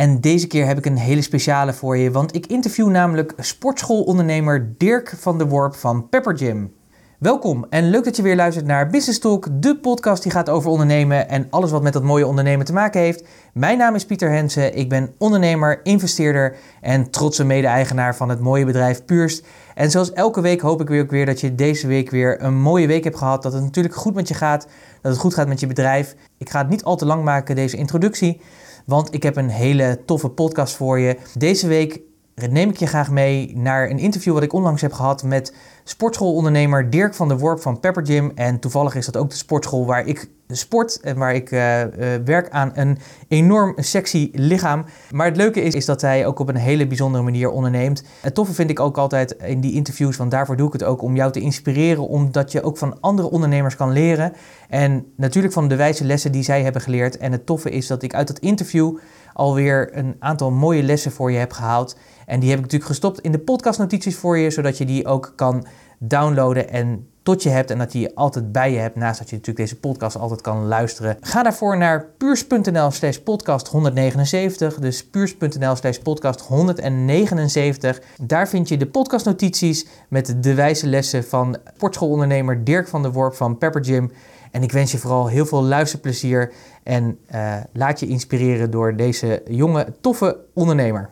En deze keer heb ik een hele speciale voor je, want ik interview namelijk sportschoolondernemer Dirk van der Worp van Pepper Gym. Welkom en leuk dat je weer luistert naar Business Talk, de podcast die gaat over ondernemen en alles wat met dat mooie ondernemen te maken heeft. Mijn naam is Pieter Hensen, ik ben ondernemer, investeerder en trotse mede-eigenaar van het mooie bedrijf Puurst. En zoals elke week hoop ik weer ook weer dat je deze week weer een mooie week hebt gehad, dat het natuurlijk goed met je gaat, dat het goed gaat met je bedrijf. Ik ga het niet al te lang maken, deze introductie, want ik heb een hele toffe podcast voor je. Deze week neem ik je graag mee naar een interview wat ik onlangs heb gehad met sportschoolondernemer Dirk van der Worp van Pepper Gym. En toevallig is dat ook de sportschool waar ik sport en waar ik uh, uh, werk aan een enorm sexy lichaam. Maar het leuke is, is dat hij ook op een hele bijzondere manier onderneemt. Het toffe vind ik ook altijd in die interviews, want daarvoor doe ik het ook om jou te inspireren, omdat je ook van andere ondernemers kan leren. En natuurlijk van de wijze lessen die zij hebben geleerd. En het toffe is dat ik uit dat interview alweer een aantal mooie lessen voor je heb gehaald. En die heb ik natuurlijk gestopt in de podcastnotities voor je, zodat je die ook kan downloaden en tot je hebt en dat je je altijd bij je hebt, naast dat je natuurlijk deze podcast altijd kan luisteren. Ga daarvoor naar puurs.nl slash podcast 179, dus puurs.nl slash podcast 179. Daar vind je de podcastnotities met de wijze lessen van sportschoolondernemer Dirk van der Worp van Pepper Gym. En ik wens je vooral heel veel luisterplezier en uh, laat je inspireren door deze jonge, toffe ondernemer.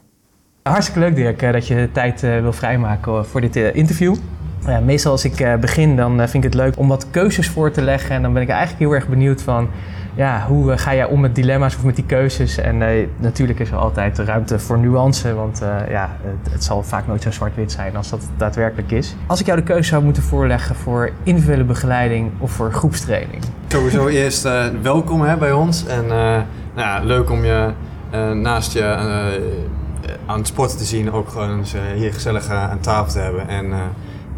Hartstikke leuk Dirk dat je de tijd uh, wil vrijmaken voor dit interview. Ja, meestal als ik uh, begin, dan vind ik het leuk om wat keuzes voor te leggen. En dan ben ik eigenlijk heel erg benieuwd van, ja, hoe ga jij om met dilemma's of met die keuzes? En natuurlijk is er altijd ruimte voor nuance, want ja, het, het, zal vaak nooit zo zwart-wit zijn als dat daadwerkelijk is. Als ik jou de keuze zou moeten voorleggen voor individuele begeleiding of voor groepstraining? Sowieso eerst welkom hè, bij ons. En nou ja, leuk om je naast je aan het sporten te zien, ook gewoon eens hier gezellig aan tafel te hebben. En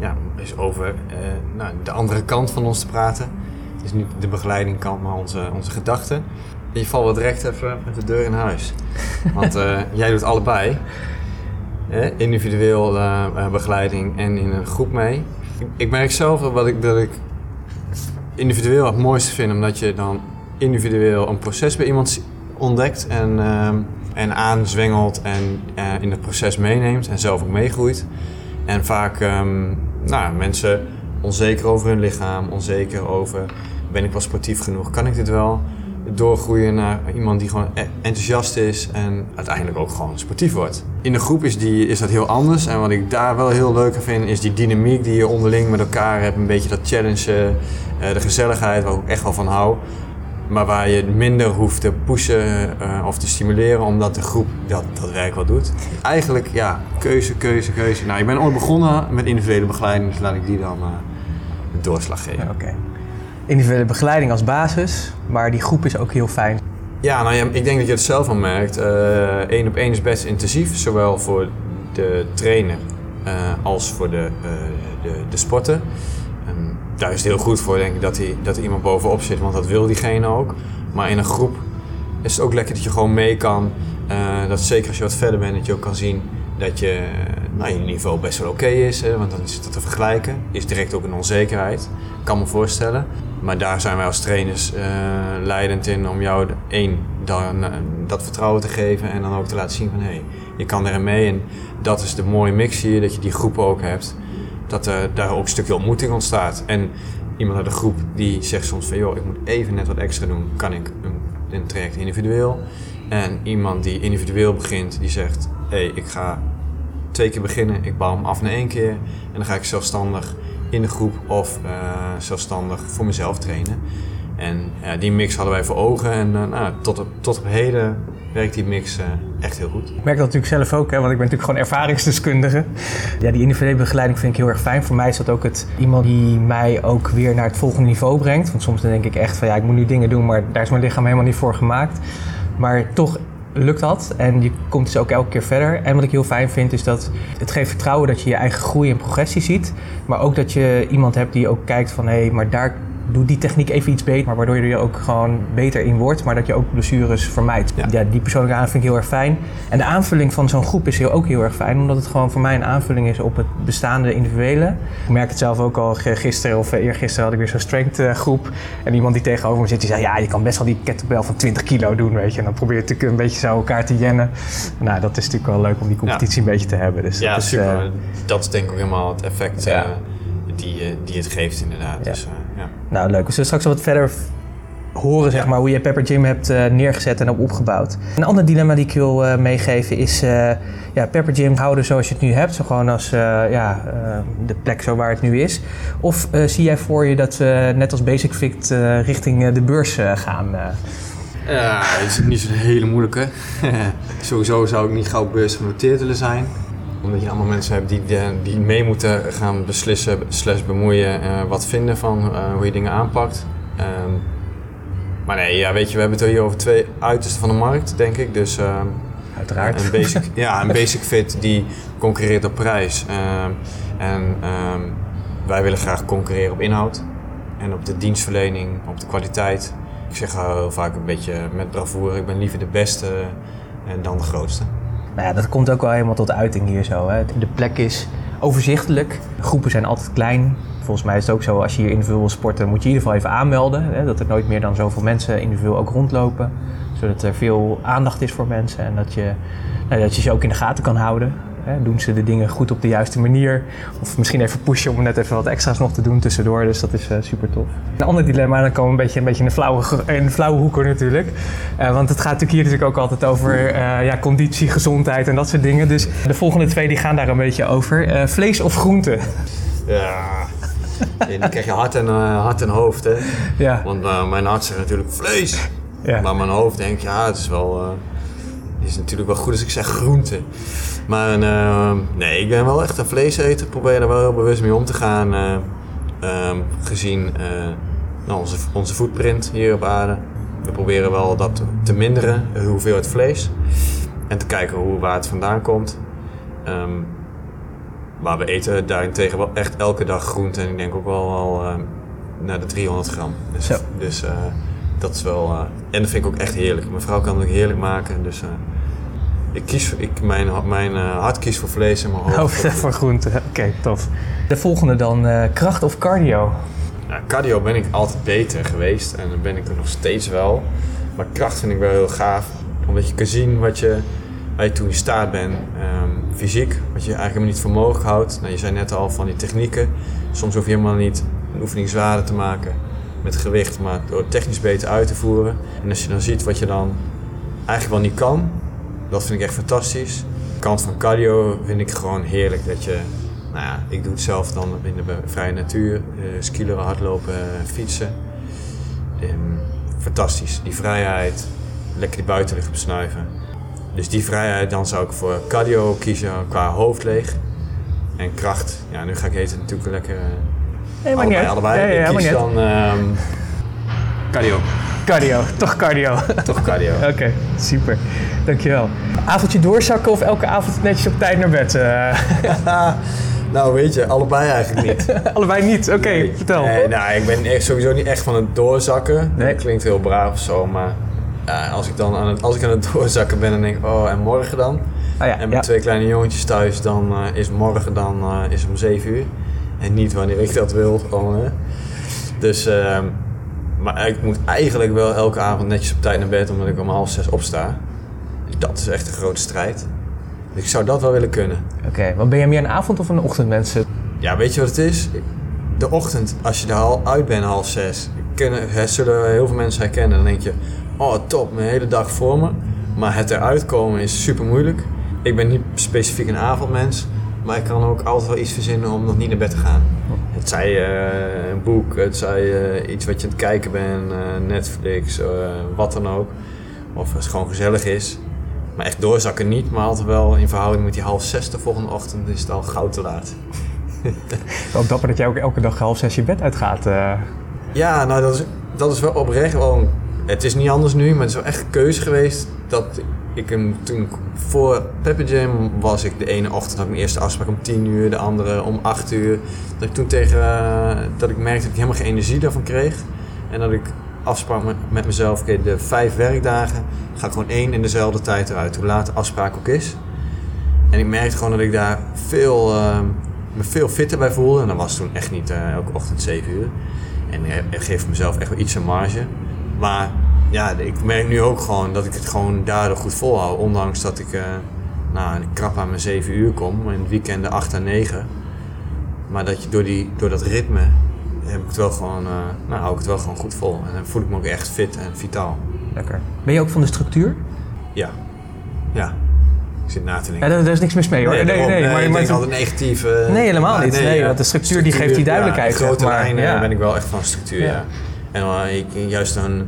ja, eens over uh, nou, de andere kant van ons te praten. Het is niet de begeleiding kant, maar onze, onze gedachten. Je valt wel direct even met de deur in huis. Want uh, jij doet allebei. individueel begeleiding en in een groep mee. Ik, ik merk zelf wat ik, dat ik individueel het mooiste vind, omdat je dan individueel een proces bij iemand ontdekt. En ehm, en aanzwengelt en in het proces meeneemt en zelf ook meegroeit. En vaak um, nou, mensen onzeker over hun lichaam, onzeker over ben ik wel sportief genoeg, kan ik dit wel? Doorgroeien naar iemand die gewoon e-, enthousiast is en uiteindelijk ook gewoon sportief wordt. In de groep is, die, is dat heel anders en wat ik daar wel heel leuk aan vind is die dynamiek die je onderling met elkaar hebt. Een beetje dat challenge, uh, de gezelligheid waar ik echt wel van hou maar waar je minder hoeft te pushen uh, of te stimuleren, omdat de groep dat, dat werk wel doet. Eigenlijk, ja, keuze, keuze, keuze. Nou, ik ben ooit begonnen met individuele begeleiding, dus laat ik die dan uh, de doorslag geven. Oké. Okay. Individuele begeleiding als basis, maar die groep is ook heel fijn. Ja, nou ja, ik denk dat je het zelf al merkt. Eén uh, op één is best intensief, zowel voor de trainer als voor de, de, de sporter daar is het heel goed voor, denk ik, dat, hij, dat iemand bovenop zit, want dat wil diegene ook. Maar in een groep is het ook lekker dat je gewoon mee kan. Uh, dat zeker als je wat verder bent, dat je ook kan zien dat je, nou, je niveau best wel oké is. Hè, want dan is het te vergelijken. Is direct ook een onzekerheid, kan me voorstellen. Maar daar zijn wij als trainers uh, leidend in om jou één, dan, dat vertrouwen te geven en dan ook te laten zien van hé, hey, je kan erin mee. En dat is de mooie mix hier, dat je die groepen ook hebt dat er daar ook een stukje ontmoeting ontstaat. En iemand uit de groep die zegt soms van joh, ik moet even net wat extra doen, kan ik een, een traject individueel. En iemand die individueel begint, die zegt hé, hey, ik ga twee keer beginnen, ik bouw hem af na één keer. En dan ga ik zelfstandig in de groep of uh, zelfstandig voor mezelf trainen. En ja, die mix hadden wij voor ogen en uh, nou, tot, op, tot op heden werkt die mix uh, echt heel goed. Ik merk dat natuurlijk zelf ook, hè, want ik ben natuurlijk gewoon ervaringsdeskundige. Ja, die individuele begeleiding vind ik heel erg fijn. Voor mij is dat ook het iemand die mij ook weer naar het volgende niveau brengt. Want soms denk ik echt van ja, ik moet nu dingen doen, maar daar is mijn lichaam helemaal niet voor gemaakt. Maar toch lukt dat. En je komt dus ook elke keer verder. En wat ik heel fijn vind is dat het geeft vertrouwen dat je je eigen groei en progressie ziet. Maar ook dat je iemand hebt die ook kijkt van hé, hey, maar daar doe die techniek even iets beter, maar waardoor je er ook gewoon beter in wordt, maar dat je ook blessures vermijdt. Ja. die persoonlijke aanvulling vind ik heel erg fijn. En de aanvulling van zo'n groep is heel, ook heel erg fijn, omdat het gewoon voor mij een aanvulling is op het bestaande individuele. Ik merk het zelf ook al gisteren of eergisteren had ik weer zo'n strength eh, groep en iemand die tegenover me zit, die zei ja, je kan best wel die kettlebell van 20 kilo doen, weet je. En dan probeer je natuurlijk een beetje zo elkaar te jennen. Nou, dat is natuurlijk wel leuk om die competitie een beetje te hebben. Dus ja, dat is, super. Uh, dat is denk ik ook helemaal het effect uh, die, die het geeft inderdaad. Dus, ja. Nou, leuk. We zullen straks wat verder horen zeg maar, hoe je Pepper Gym hebt uh, neergezet en op opgebouwd. Een ander dilemma die ik wil uh, meegeven is uh, ja, Pepper Gym houden zoals je het nu hebt. Zo gewoon als ja, de plek zo waar het nu is. Of zie jij voor je dat we net als Basic Fit richting de beurs gaan? Ja, dat is niet zo'n hele moeilijke. Sowieso zou ik niet gauw beursgenoteerd willen zijn omdat je allemaal mensen hebt die, die mee moeten gaan beslissen, slash bemoeien, uh, wat vinden van uh, hoe je dingen aanpakt. Um, maar nee, ja, weet je, we hebben het hier over twee uitersten van de markt, denk ik. Dus, uh, Uiteraard. Een basic, ja, een basic fit die concurreert op prijs. Ehm, en wij willen graag concurreren op inhoud en op de dienstverlening, op de kwaliteit. Ik zeg heel vaak een beetje met bravoure, ik ben liever de beste en dan de grootste. Nou ja, dat komt ook wel helemaal tot uiting hier zo. Hè. De plek is overzichtelijk. Groepen zijn altijd klein. Volgens mij is het ook zo, als je hier individueel wil sporten, moet je in ieder geval even aanmelden. Hè, dat er nooit meer dan zoveel mensen individueel ook rondlopen. Zodat er veel aandacht is voor mensen en dat je, nou, dat je ze ook in de gaten kan houden. Hè, doen ze de dingen goed op de juiste manier? Of misschien even pushen om net even wat extra's nog te doen tussendoor. Dus dat is uh, super tof. Een ander dilemma, dan komen we een beetje, een beetje in, de flauwe, in de flauwe hoeken natuurlijk. Uh, want het gaat natuurlijk hier natuurlijk ook altijd over uh, ja, conditie, gezondheid en dat soort dingen. Dus de volgende twee die gaan daar een beetje over. vlees of groente? Ja, dan krijg je hart en, hart en hoofd. Hè? Ja. Want mijn hart zegt natuurlijk vlees. Ja. Maar mijn hoofd denkt, ja, het is wel... Het is natuurlijk wel goed als ik zeg groente. Maar uh, nee, ik ben wel echt een vleeseter. Probeer er wel heel bewust mee om te gaan. Uh, um, gezien uh, nou, onze, onze footprint hier op aarde. We proberen wel dat te minderen, de hoeveelheid vlees. En te kijken hoe, waar het vandaan komt. Um, maar we eten daarentegen wel echt elke dag groente. En ik denk ook wel al uh, naar de 300 gram. Dus, dus dat is wel... en dat vind ik ook echt heerlijk. Mijn vrouw kan het ook heerlijk maken. Dus ik kies, ik, mijn, mijn uh, hart kiest voor vlees en mijn hoofd oh, voor, voor groente. Oké, tof. De volgende dan, uh, kracht of cardio? Nou, cardio ben ik altijd beter geweest en dan ben ik er nog steeds wel. Maar kracht vind ik wel heel gaaf, omdat je kan zien wat je, waar je toen in staat bent. Um, fysiek, wat je eigenlijk niet voor mogelijk houdt. Nou, je zei net al van die technieken. Soms hoef je helemaal niet een oefening zwaarder te maken met gewicht, maar door technisch beter uit te voeren. En als je dan ziet wat je dan eigenlijk wel niet kan, dat vind ik echt fantastisch. De kant van cardio vind ik gewoon heerlijk. Dat je, nou ja, ik doe het zelf dan in de vrije natuur. Uh, skileren, hardlopen, fietsen. Um, fantastisch. Die vrijheid. Lekker die buitenlucht besnuiven. Dus die vrijheid, dan zou ik voor cardio kiezen qua hoofd leeg. En kracht, ja, nu ga ik eten natuurlijk lekker. Nee, allebei, allebei. Ik kies dan um, cardio. Cardio, toch cardio. Toch cardio. Oké, super. Dankjewel. Avondje doorzakken of elke avond netjes op tijd naar bed? Uh. nou, weet je, allebei eigenlijk niet. allebei niet? Oké, vertel. Nee, nou, ik ben echt sowieso niet echt van het doorzakken. Nee. Dat klinkt heel braaf of zo, maar als ik dan aan het, als ik aan het doorzakken ben, dan denk ik, oh, en morgen dan? Ja, en met twee kleine jongetjes thuis, dan uh, is morgen dan, uh, is om 7 uur. En niet wanneer ik dat wil. Gewoon, Dus... Maar ik moet eigenlijk wel elke avond netjes op tijd naar bed, omdat ik om half zes opsta. Dat is echt een grote strijd. ik zou dat wel willen kunnen. Oké, okay, ben je meer een avond- of een ochtendmens? Ja, weet je wat het is? De ochtend, als je er al uit bent half zes, kunnen, zullen heel veel mensen herkennen. Dan denk je, oh top, mijn hele dag voor me. Maar het eruit komen is super moeilijk. Ik ben niet specifiek een avondmens, maar ik kan ook altijd wel iets verzinnen om nog niet naar bed te gaan. Het zij uh, een boek, het zij uh, iets wat je aan het kijken bent, uh, Netflix, wat dan ook. Of als het gewoon gezellig is. Maar echt doorzakken niet, maar altijd wel in verhouding met die half zes de volgende ochtend is het al gauw te laat. Wel dapper dat jij ook elke dag half zes je bed uitgaat. Ja, nou dat is, dat is wel oprecht wel een het is niet anders nu, maar het is wel echt een keuze geweest dat ik hem toen voor Pepper was ik de ene ochtend had ik mijn eerste afspraak om 10 uur, de andere om 8 uur. Dat ik toen tegen eh, dat ik merkte dat ik helemaal geen energie daarvan kreeg. En dat ik afsprak met, mezelf, de vijf werkdagen ga ik gewoon één in dezelfde tijd eruit, hoe laat de afspraak ook is. En ik merkte gewoon dat ik daar veel, eh, me veel fitter bij voelde. En dat was toen echt niet eh, elke ochtend 7 uur. En ik geef mezelf echt wel iets aan marge. Maar ja, ik merk nu ook gewoon dat ik het gewoon daardoor goed volhoud. Ondanks dat ik uh, nou, krap aan mijn 7 uur kom, in het weekend 8 à 9. Maar dat je door, die, door dat ritme heb ik het wel gewoon, uh, nou, hou ik het wel gewoon goed vol. En dan voel ik me ook echt fit en vitaal. Lekker. Ben je ook van de structuur? Ja. Ja. Ik zit na te denken. Ja, daar, daar is niks mis mee hoor. Nee, Nee, nee, nee, maar, ik maar denk altijd negatief. eh, Nee, helemaal maar niet. Nee, ja, want de structuur die geeft die duidelijkheid, Ja, in grote maar. lijnen Ja. ben ik wel echt van structuur, Ja. En uh, ik, juist een,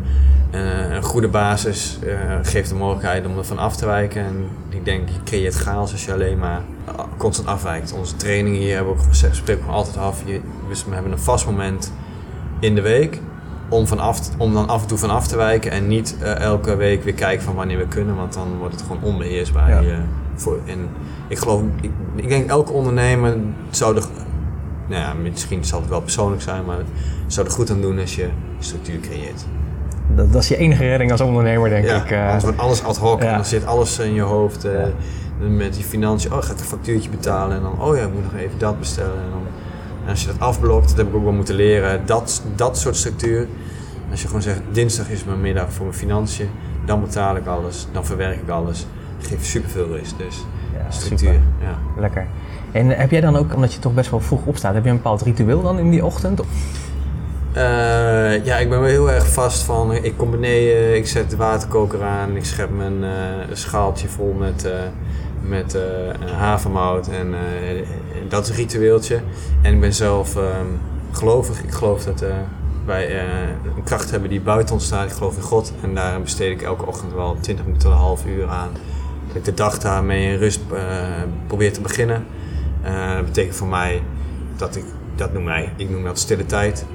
eh, een goede basis eh, geeft de mogelijkheid om er van af te wijken. En ik denk, je creëert chaos als je alleen maar constant afwijkt. Onze trainingen hier hebben we ook gezegd, spreken we altijd af. Je, dus we hebben een vast moment in de week om, van af, om dan af en toe van af te wijken en niet eh, elke week weer kijken van wanneer we kunnen, want dan wordt het gewoon onbeheersbaar. Ja. Je- voor, en ik geloof, ik, ik denk elke ondernemer zou er, nou ja, misschien zal het wel persoonlijk zijn, maar zou er goed aan doen als je structuur creëert. Dat, dat is je enige redding als ondernemer, denk ja, ik. eh. anders wordt alles ad hoc ja. en dan zit alles in je hoofd. Ja. Met die financiën, oh, ga ik een factuurtje betalen en dan, oh ja, ik moet nog even dat bestellen. En, dan, en als je dat afblokt, dat heb ik ook wel moeten leren, dat, dat soort structuur. Als je gewoon zegt, dinsdag is mijn middag voor mijn financiën, dan betaal ik alles, dan verwerk ik alles. Dat geeft superveel rust, dus Ja, structuur. super. Ja. Lekker. En heb jij dan ook, omdat je toch best wel vroeg opstaat, heb je een bepaald ritueel dan in die ochtend? Eh, ja, ik ben wel heel erg vast van. Ik kom beneden, ik zet de waterkoker aan, ik schep mijn eh, schaaltje vol met, eh, met havermout. En dat is ritueeltje. En ik ben zelf ehm, gelovig. Ik geloof dat wij een kracht hebben die buiten ons staat. Ik geloof in God. En daar besteed ik elke ochtend wel 20 minuten een half uur aan. Dat ik de dag daarmee in rust probeer te beginnen. Eh, dat betekent voor mij dat ik, dat noem mij, ik noem dat stille tijd.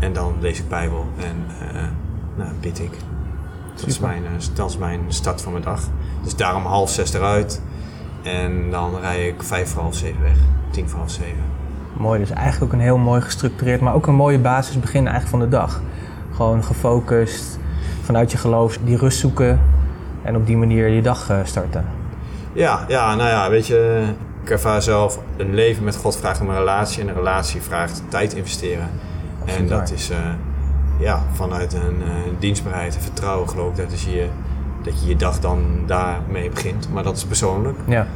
En dan lees ik Bijbel en eh nou, bid ik. Dat is, mijn, eh, dat is mijn start van mijn dag. Dus daarom half zes eruit. En dan rij ik vijf voor half zeven weg. Tien voor half zeven. Mooi, dus eigenlijk ook een heel mooi gestructureerd, maar ook een mooie basisbegin eigenlijk van de dag. Gewoon gefocust, vanuit je geloof die rust zoeken en op die manier je dag starten. Ja, ja, nou ja, weet je, ik ervaar zelf een leven met God vraagt om een relatie en een relatie vraagt tijd investeren. En dat is eh, ja, vanuit een eh, dienstbaarheid en vertrouwen geloof ik dat, is je, dat je je dag dan daarmee begint. Maar dat is persoonlijk. Ja,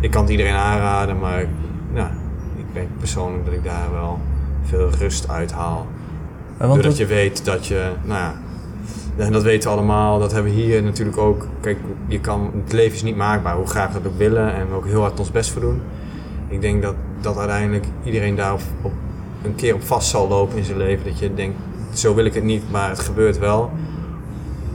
Ik kan het iedereen aanraden, maar nou, ik denk persoonlijk dat ik daar wel veel rust uit haal. Doordat dat- je weet dat je, nou ja, en dat weten we allemaal, dat hebben we hier natuurlijk ook. Kijk, je kan, het leven is niet maakbaar, hoe graag we het ook willen en we ook heel hard ons best voor doen. Ik denk dat, dat uiteindelijk iedereen daar op, een keer op vast zal lopen in zijn leven. Dat je denkt, zo wil ik het niet, maar het gebeurt wel.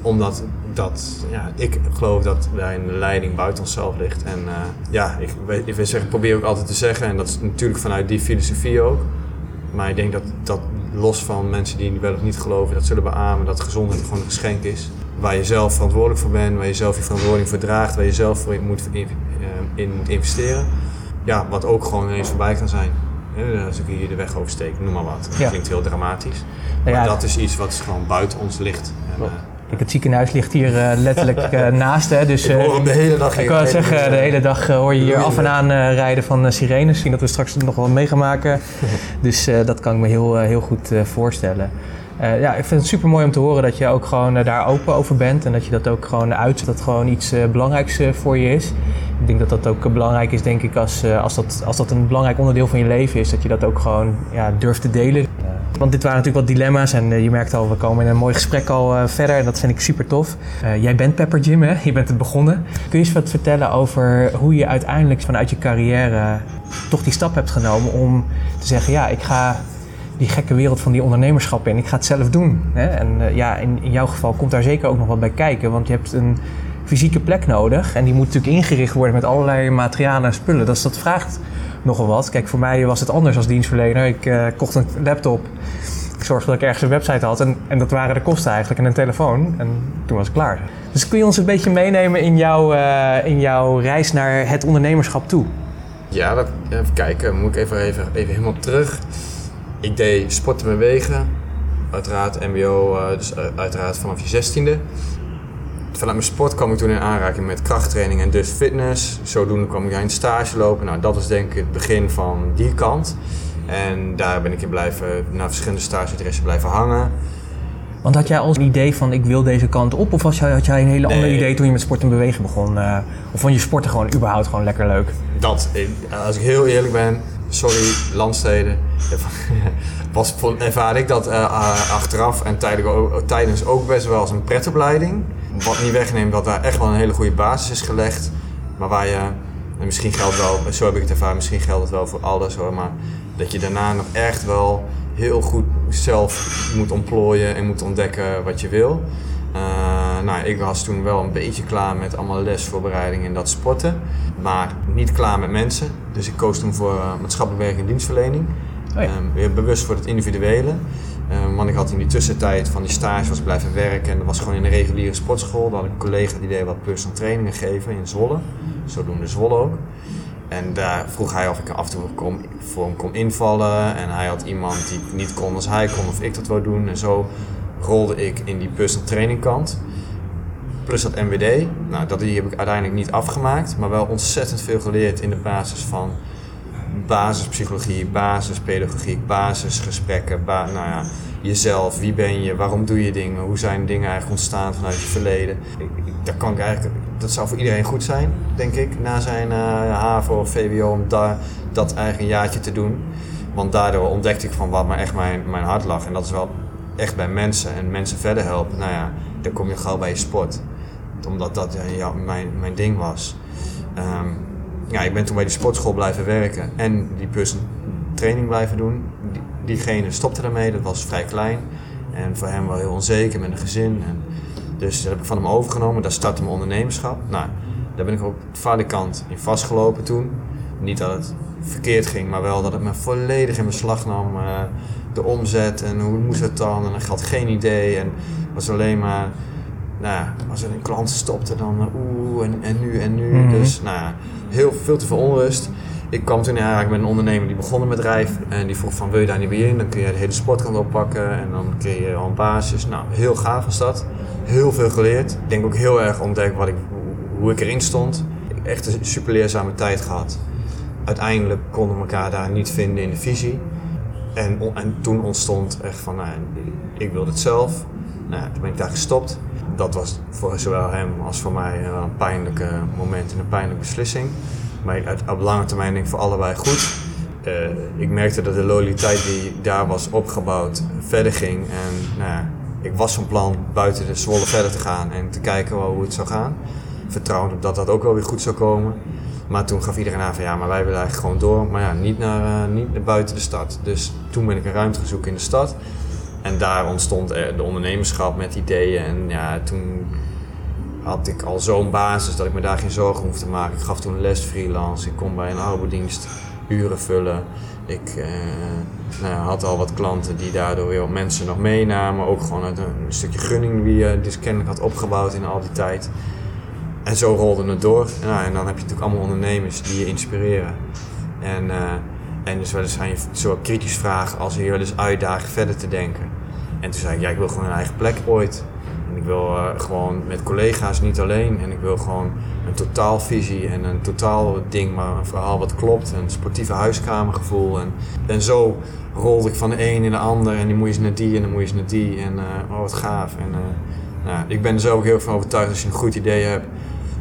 Omdat dat, ja, ik geloof dat daar een leiding buiten onszelf ligt. En eh, ja, ik, ik zeggen, probeer ook altijd te zeggen, en dat is natuurlijk vanuit die filosofie ook. Maar ik denk dat, dat los van mensen die wel of niet geloven, dat zullen beamen dat gezondheid gewoon een geschenk is. Waar je zelf verantwoordelijk voor bent, waar je zelf je verantwoording voor draagt, waar je zelf voor in moet, in, eh, in moet investeren. Ja, wat ook gewoon ineens voorbij kan zijn. Als ik hier de weg oversteek, noem maar wat. Dat Ja. klinkt heel dramatisch. Nou Maar dat is iets wat gewoon buiten ons ligt. En, het ziekenhuis ligt hier eh, letterlijk eh, naast, hè, dus... ik eh, hoor hem de hele dag Ik het zeggen, de hele dag eh, hoor je hier af en aan eh, rijden van eh, sirenes. Misschien dat we straks nog wel mee gaan maken. Dus eh, dat kan ik me heel, eh, heel goed eh, voorstellen. Eh, ja, ik vind het super mooi om te horen dat je ook gewoon eh, daar open over bent. En dat je dat ook gewoon uitzet, dat het gewoon iets eh, belangrijks eh, voor je is. Ik denk dat dat ook eh, belangrijk is, denk ik, als, eh, als, dat, als dat een belangrijk onderdeel van je leven is. Dat je dat ook gewoon ja, durft te delen. Want dit waren natuurlijk wat dilemma's en eh, je merkt al, we komen in een mooi gesprek al eh, verder en dat vind ik super tof. Eh, jij bent Pepper Jim, hè? Je bent het begonnen. Kun je eens wat vertellen over hoe je uiteindelijk vanuit je carrière toch die stap hebt genomen om te zeggen, ja, ik ga die gekke wereld van die ondernemerschap in, ik ga het zelf doen. Hè? En ja, in, in jouw geval komt daar zeker ook nog wat bij kijken, want je hebt een fysieke plek nodig en die moet natuurlijk ingericht worden met allerlei materialen en spullen. Dus dat vraagt nogal wat. Kijk, voor mij was het anders als dienstverlener. Ik eh, kocht een laptop ik zorgde dat ik ergens een website had en, en dat waren de kosten eigenlijk en een telefoon. En toen was ik klaar. Dus kun je ons een beetje meenemen in jouw, eh, in jouw reis naar het ondernemerschap toe? Ja, dat, even kijken. Moet ik even, even, even helemaal terug. Ik deed sporten bewegen. Uiteraard mbo, uh, dus uiteraard vanaf je zestiende. Vanuit mijn sport kwam ik toen in aanraking met krachttraining en dus fitness. Zodoende kwam ik in stage lopen. Nou, dat was denk ik het begin van die kant. En daar ben ik in blijven, naar verschillende stageinteressen blijven hangen. Want had jij al een idee van ik wil deze kant op? Of was had jij een hele ander idee toen je met sport en bewegen begon? Uh, of vond je sporten gewoon überhaupt gewoon lekker leuk? Dat, als ik heel eerlijk ben, sorry landsteden, was, ervaar ik dat uh, achteraf en tijdens ook best wel als een pretopleiding. Wat niet wegneemt dat daar echt wel een hele goede basis is gelegd. Maar waar je, en misschien geldt wel, zo heb ik het ervaren, misschien geldt het wel voor alles hoor, maar dat je daarna nog echt wel heel goed zelf moet ontplooien en moet ontdekken wat je wil. Uh, nou, ik was toen wel een beetje klaar met allemaal lesvoorbereiding in dat sporten, maar niet klaar met mensen. Dus ik koos toen voor uh, maatschappelijk werk en dienstverlening. Oh ja. um, weer bewust voor het individuele. Um, want ik had in die tussentijd van die stage was blijven werken en dat was gewoon in een reguliere sportschool. Daar had ik een collega die deed wat personal trainingen geven in Zwolle. Zodoende Zwolle ook. En daar vroeg hij of ik af en toe kon, voor hem kon invallen. En hij had iemand die niet kon als hij kon, of ik dat wou doen. En zo rolde ik in die personal training kant. Plus dat MWD. Nou, dat die heb ik uiteindelijk niet afgemaakt. Maar wel ontzettend veel geleerd in de basis van basispsychologie, basispedagogiek, basisgesprekken. Ba nou ja, jezelf, wie ben je, waarom doe je dingen, hoe zijn dingen eigenlijk ontstaan vanuit je verleden. Dat kan ik eigenlijk dat zou voor iedereen goed zijn, denk ik, na zijn uh, HAVO of VWO, om daar, dat een jaartje te doen. Want daardoor ontdekte ik van wat me echt mijn, mijn hart lag. En dat is wel echt bij mensen en mensen verder helpen. Nou ja, dan kom je gauw bij je sport. Omdat dat ja, mijn, mijn ding was. Um, ja, ik ben toen bij die sportschool blijven werken en die personal training blijven doen. Die, diegene stopte daarmee, dat was vrij klein. En voor hem wel heel onzeker met een gezin. En dus dat heb ik van hem overgenomen. Daar startte mijn ondernemerschap. Nou, daar ben ik ook de falikant in vastgelopen toen. Niet dat het verkeerd ging, maar wel dat het me volledig in beslag nam. Uh, de omzet en hoe moest het dan? En ik had geen idee. En was alleen maar, nou als er een klant stopte, dan uh, oeh, en, en nu en nu. Mm -hmm. Dus, nou heel veel te veel onrust. Ik kwam toen eigenlijk met een ondernemer die begon een bedrijf en die vroeg van wil je daar niet meer in? Dan kun je de hele sportkant oppakken en dan kun je al een basis. Nou, heel gaaf was dat heel veel geleerd. Ik denk ook heel erg ontdekt wat ik, hoe ik erin stond. Echt een super leerzame tijd gehad. Uiteindelijk konden we elkaar daar niet vinden in de visie. En, en toen ontstond echt van, nou, ik wilde het zelf. Nou, toen ben ik daar gestopt. Dat was voor zowel hem als voor mij een pijnlijke moment en een pijnlijke beslissing. Maar op lange termijn denk ik voor allebei goed. Uh, ik merkte dat de loyaliteit die daar was opgebouwd verder ging. En nou ja, ik was van plan buiten de Zwolle verder te gaan en te kijken hoe het zou gaan. Vertrouwend dat dat ook wel weer goed zou komen. Maar toen gaf iedereen aan van ja, maar wij willen eigenlijk gewoon door. Maar ja, niet naar, uh, niet naar buiten de stad. Dus toen ben ik een ruimte gezocht in de stad. En daar ontstond de ondernemerschap met ideeën. En ja, toen had ik al zo'n basis dat ik me daar geen zorgen hoefde te maken. Ik gaf toen les freelance. Ik kon bij een arbeidsdienst uren vullen. Ik uh, nou, had al wat klanten die daardoor weer mensen nog meenamen. Ook gewoon uit een, stukje gunning die je dus kennelijk had opgebouwd in al die tijd. En zo rolde het door. Nou, en dan heb je natuurlijk allemaal ondernemers die je inspireren. En, uh, en dus wel eens je kritisch vragen als je wel eens uitdagen verder te denken. En toen zei ik, ja, ik wil gewoon een eigen plek ooit. En ik wil uh, gewoon met collega's niet alleen. En ik wil gewoon een totaalvisie en een totaal ding, maar een verhaal wat klopt. Een sportieve huiskamergevoel. En, en zo rolde ik van de een in de ander. En die moet je eens naar die en dan moet je eens naar die. En uh, oh, wat gaaf. En nou, ik ben er zelf ook heel van overtuigd als je een goed idee hebt.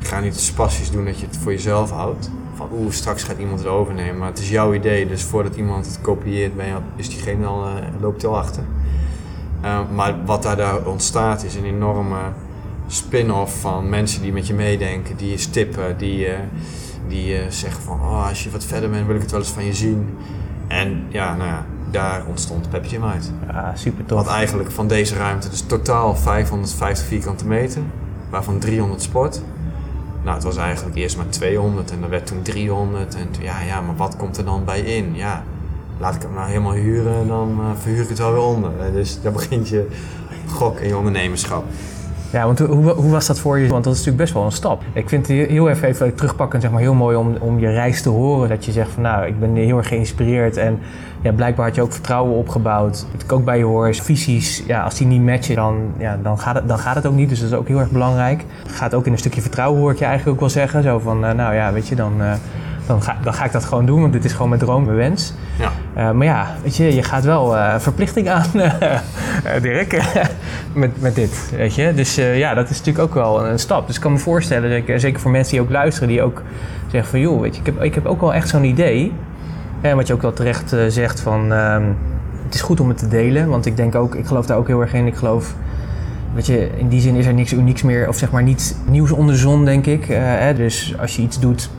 Ga niet spassies doen dat je het voor jezelf houdt. Van oeh, straks gaat iemand het overnemen. Maar het is jouw idee, dus voordat iemand het kopieert, ben je, is diegene al, uh, loopt al achter. Uh, maar wat daar, daar ontstaat is een enorme spin-off van mensen die met je meedenken, die je stippen, die, uh, die uh, zeggen van oh, als je wat verder bent wil ik het wel eens van je zien. En ja, nou ja, daar ontstond Pep Gym uit. Ja, super tof. Wat eigenlijk van deze ruimte, dus totaal 550 vierkante meter, waarvan 300 sport. Nou, het was eigenlijk eerst maar 200 en dan werd toen 300. En ja, ja, maar wat komt er dan bij in? Ja, laat ik hem nou helemaal huren en dan uh, verhuur ik het wel weer onder. Dus daar begint je gok in je ondernemerschap. Ja, want hoe, hoe, was dat voor je? Want dat is natuurlijk best wel een stap. Ik vind het heel even, even terugpakken, zeg maar, heel mooi om, om je reis te horen. Dat je zegt van nou, ik ben heel erg geïnspireerd en ja, blijkbaar had je ook vertrouwen opgebouwd. Wat ik ook bij je hoor is visies, ja, als die niet matchen, dan, ja, dan, gaat het, dan gaat het ook niet. Dus dat is ook heel erg belangrijk. Gaat ook in een stukje vertrouwen, hoor ik je eigenlijk ook wel zeggen. Zo van, uh, nou ja, weet je, dan... Uh, dan ga, dan ga ik dat gewoon doen, want dit is gewoon mijn droom, mijn wens. Ja. Uh, maar ja, weet je, je gaat wel uh, verplichting aan, uh, Dirk, met, met dit, weet je. Dus ja, dat is natuurlijk ook wel een stap. Dus ik kan me voorstellen, ik, zeker voor mensen die ook luisteren, die ook zeggen van... joh, weet je, ik heb, ik heb ook wel echt zo'n idee. En wat je ook wel terecht zegt van... Ehm, het is goed om het te delen, want ik denk ook, ik geloof daar ook heel erg in. Ik geloof... Weet je, in die zin is er niks unieks meer, of zeg maar niets nieuws onder de zon, denk ik. Hè? Dus als je iets doet,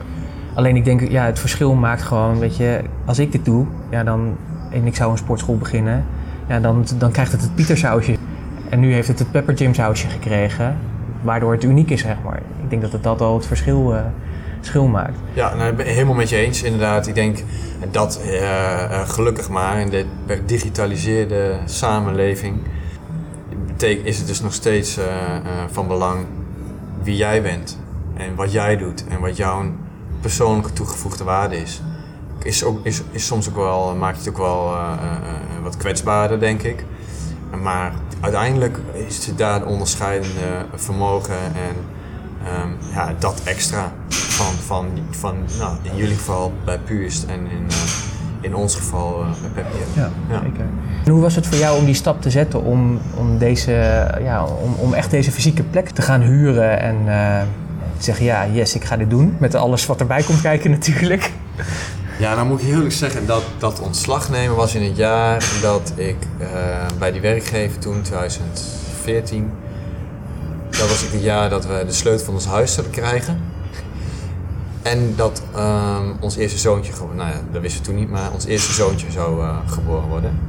Alleen ik denk, ja, het verschil maakt gewoon, weet je, als ik dit doe, ja, dan, en ik zou een sportschool beginnen, ja, dan, dan krijgt het het pietersausje. En nu heeft het het pepper gekregen, waardoor het uniek is, zeg maar. Ik denk dat het dat al het verschil, uh, verschil maakt. Ja, nou, ik ben helemaal met je eens, inderdaad. Ik denk dat uh, uh, gelukkig maar in de digitaliseerde samenleving is het dus nog steeds van belang wie jij bent en wat jij doet en wat jouw persoonlijke toegevoegde waarde is. Is, ook, is, is soms ook wel, maakt het ook wel uh, uh, wat kwetsbaarder, denk ik. Maar uiteindelijk is het daar onderscheidende vermogen en um, ja, dat extra van, van, van nou, in jullie geval bij Puurst en in, uh, in ons geval bij Peppier. Ja, ja. Zeker. En hoe was het voor jou om die stap te zetten om, om, deze, ja, om, om echt deze fysieke plek te gaan huren en zeggen, ja, yes, ik ga dit doen. Met alles wat erbij komt kijken natuurlijk. Ja, dan moet ik eerlijk zeggen dat dat ontslag nemen was in het jaar dat ik uh, bij die werkgever toen, 2014, dat was het jaar dat we de sleutel van ons huis zouden krijgen. En dat um, ons eerste zoontje, nou ja, dat wisten we toen niet, maar ons eerste zoontje zou uh, geboren worden.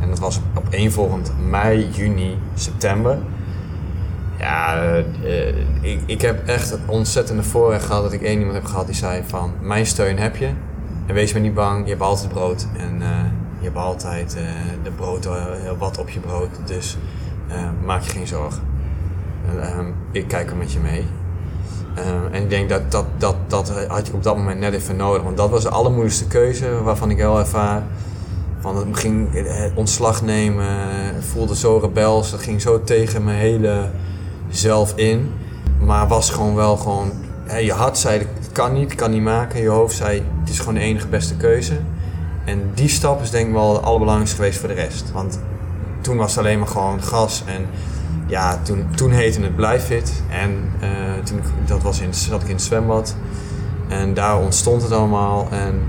En dat was op één volgend mei, juni, september. Ja, uh, ik, ik heb echt het ontzettende voorrecht gehad dat ik één iemand heb gehad die zei van... Mijn steun heb je en wees maar niet bang, je hebt altijd brood. En uh, je hebt altijd de brood, wat op je brood. Dus maak je geen zorgen. Ehm, ik kijk er met je mee. Ehm, en ik denk dat, dat, dat dat had je op dat moment net even nodig. Want dat was de allermoeilijkste keuze waarvan ik wel ervaar... Van het ging het ontslag nemen, voelde zo rebels. Dat ging zo tegen mijn hele zelf in. Maar was gewoon wel gewoon... je hart zei, het kan niet, kan niet maken. Je hoofd zei, het is gewoon de enige beste keuze. En die stap is denk ik wel het allerbelangrijkste geweest voor de rest. Want toen was het alleen maar gewoon gas. En ja, toen, toen heette het Blijfit. En uh, toen, dat was in, zat ik in het zwembad. En daar ontstond het allemaal. En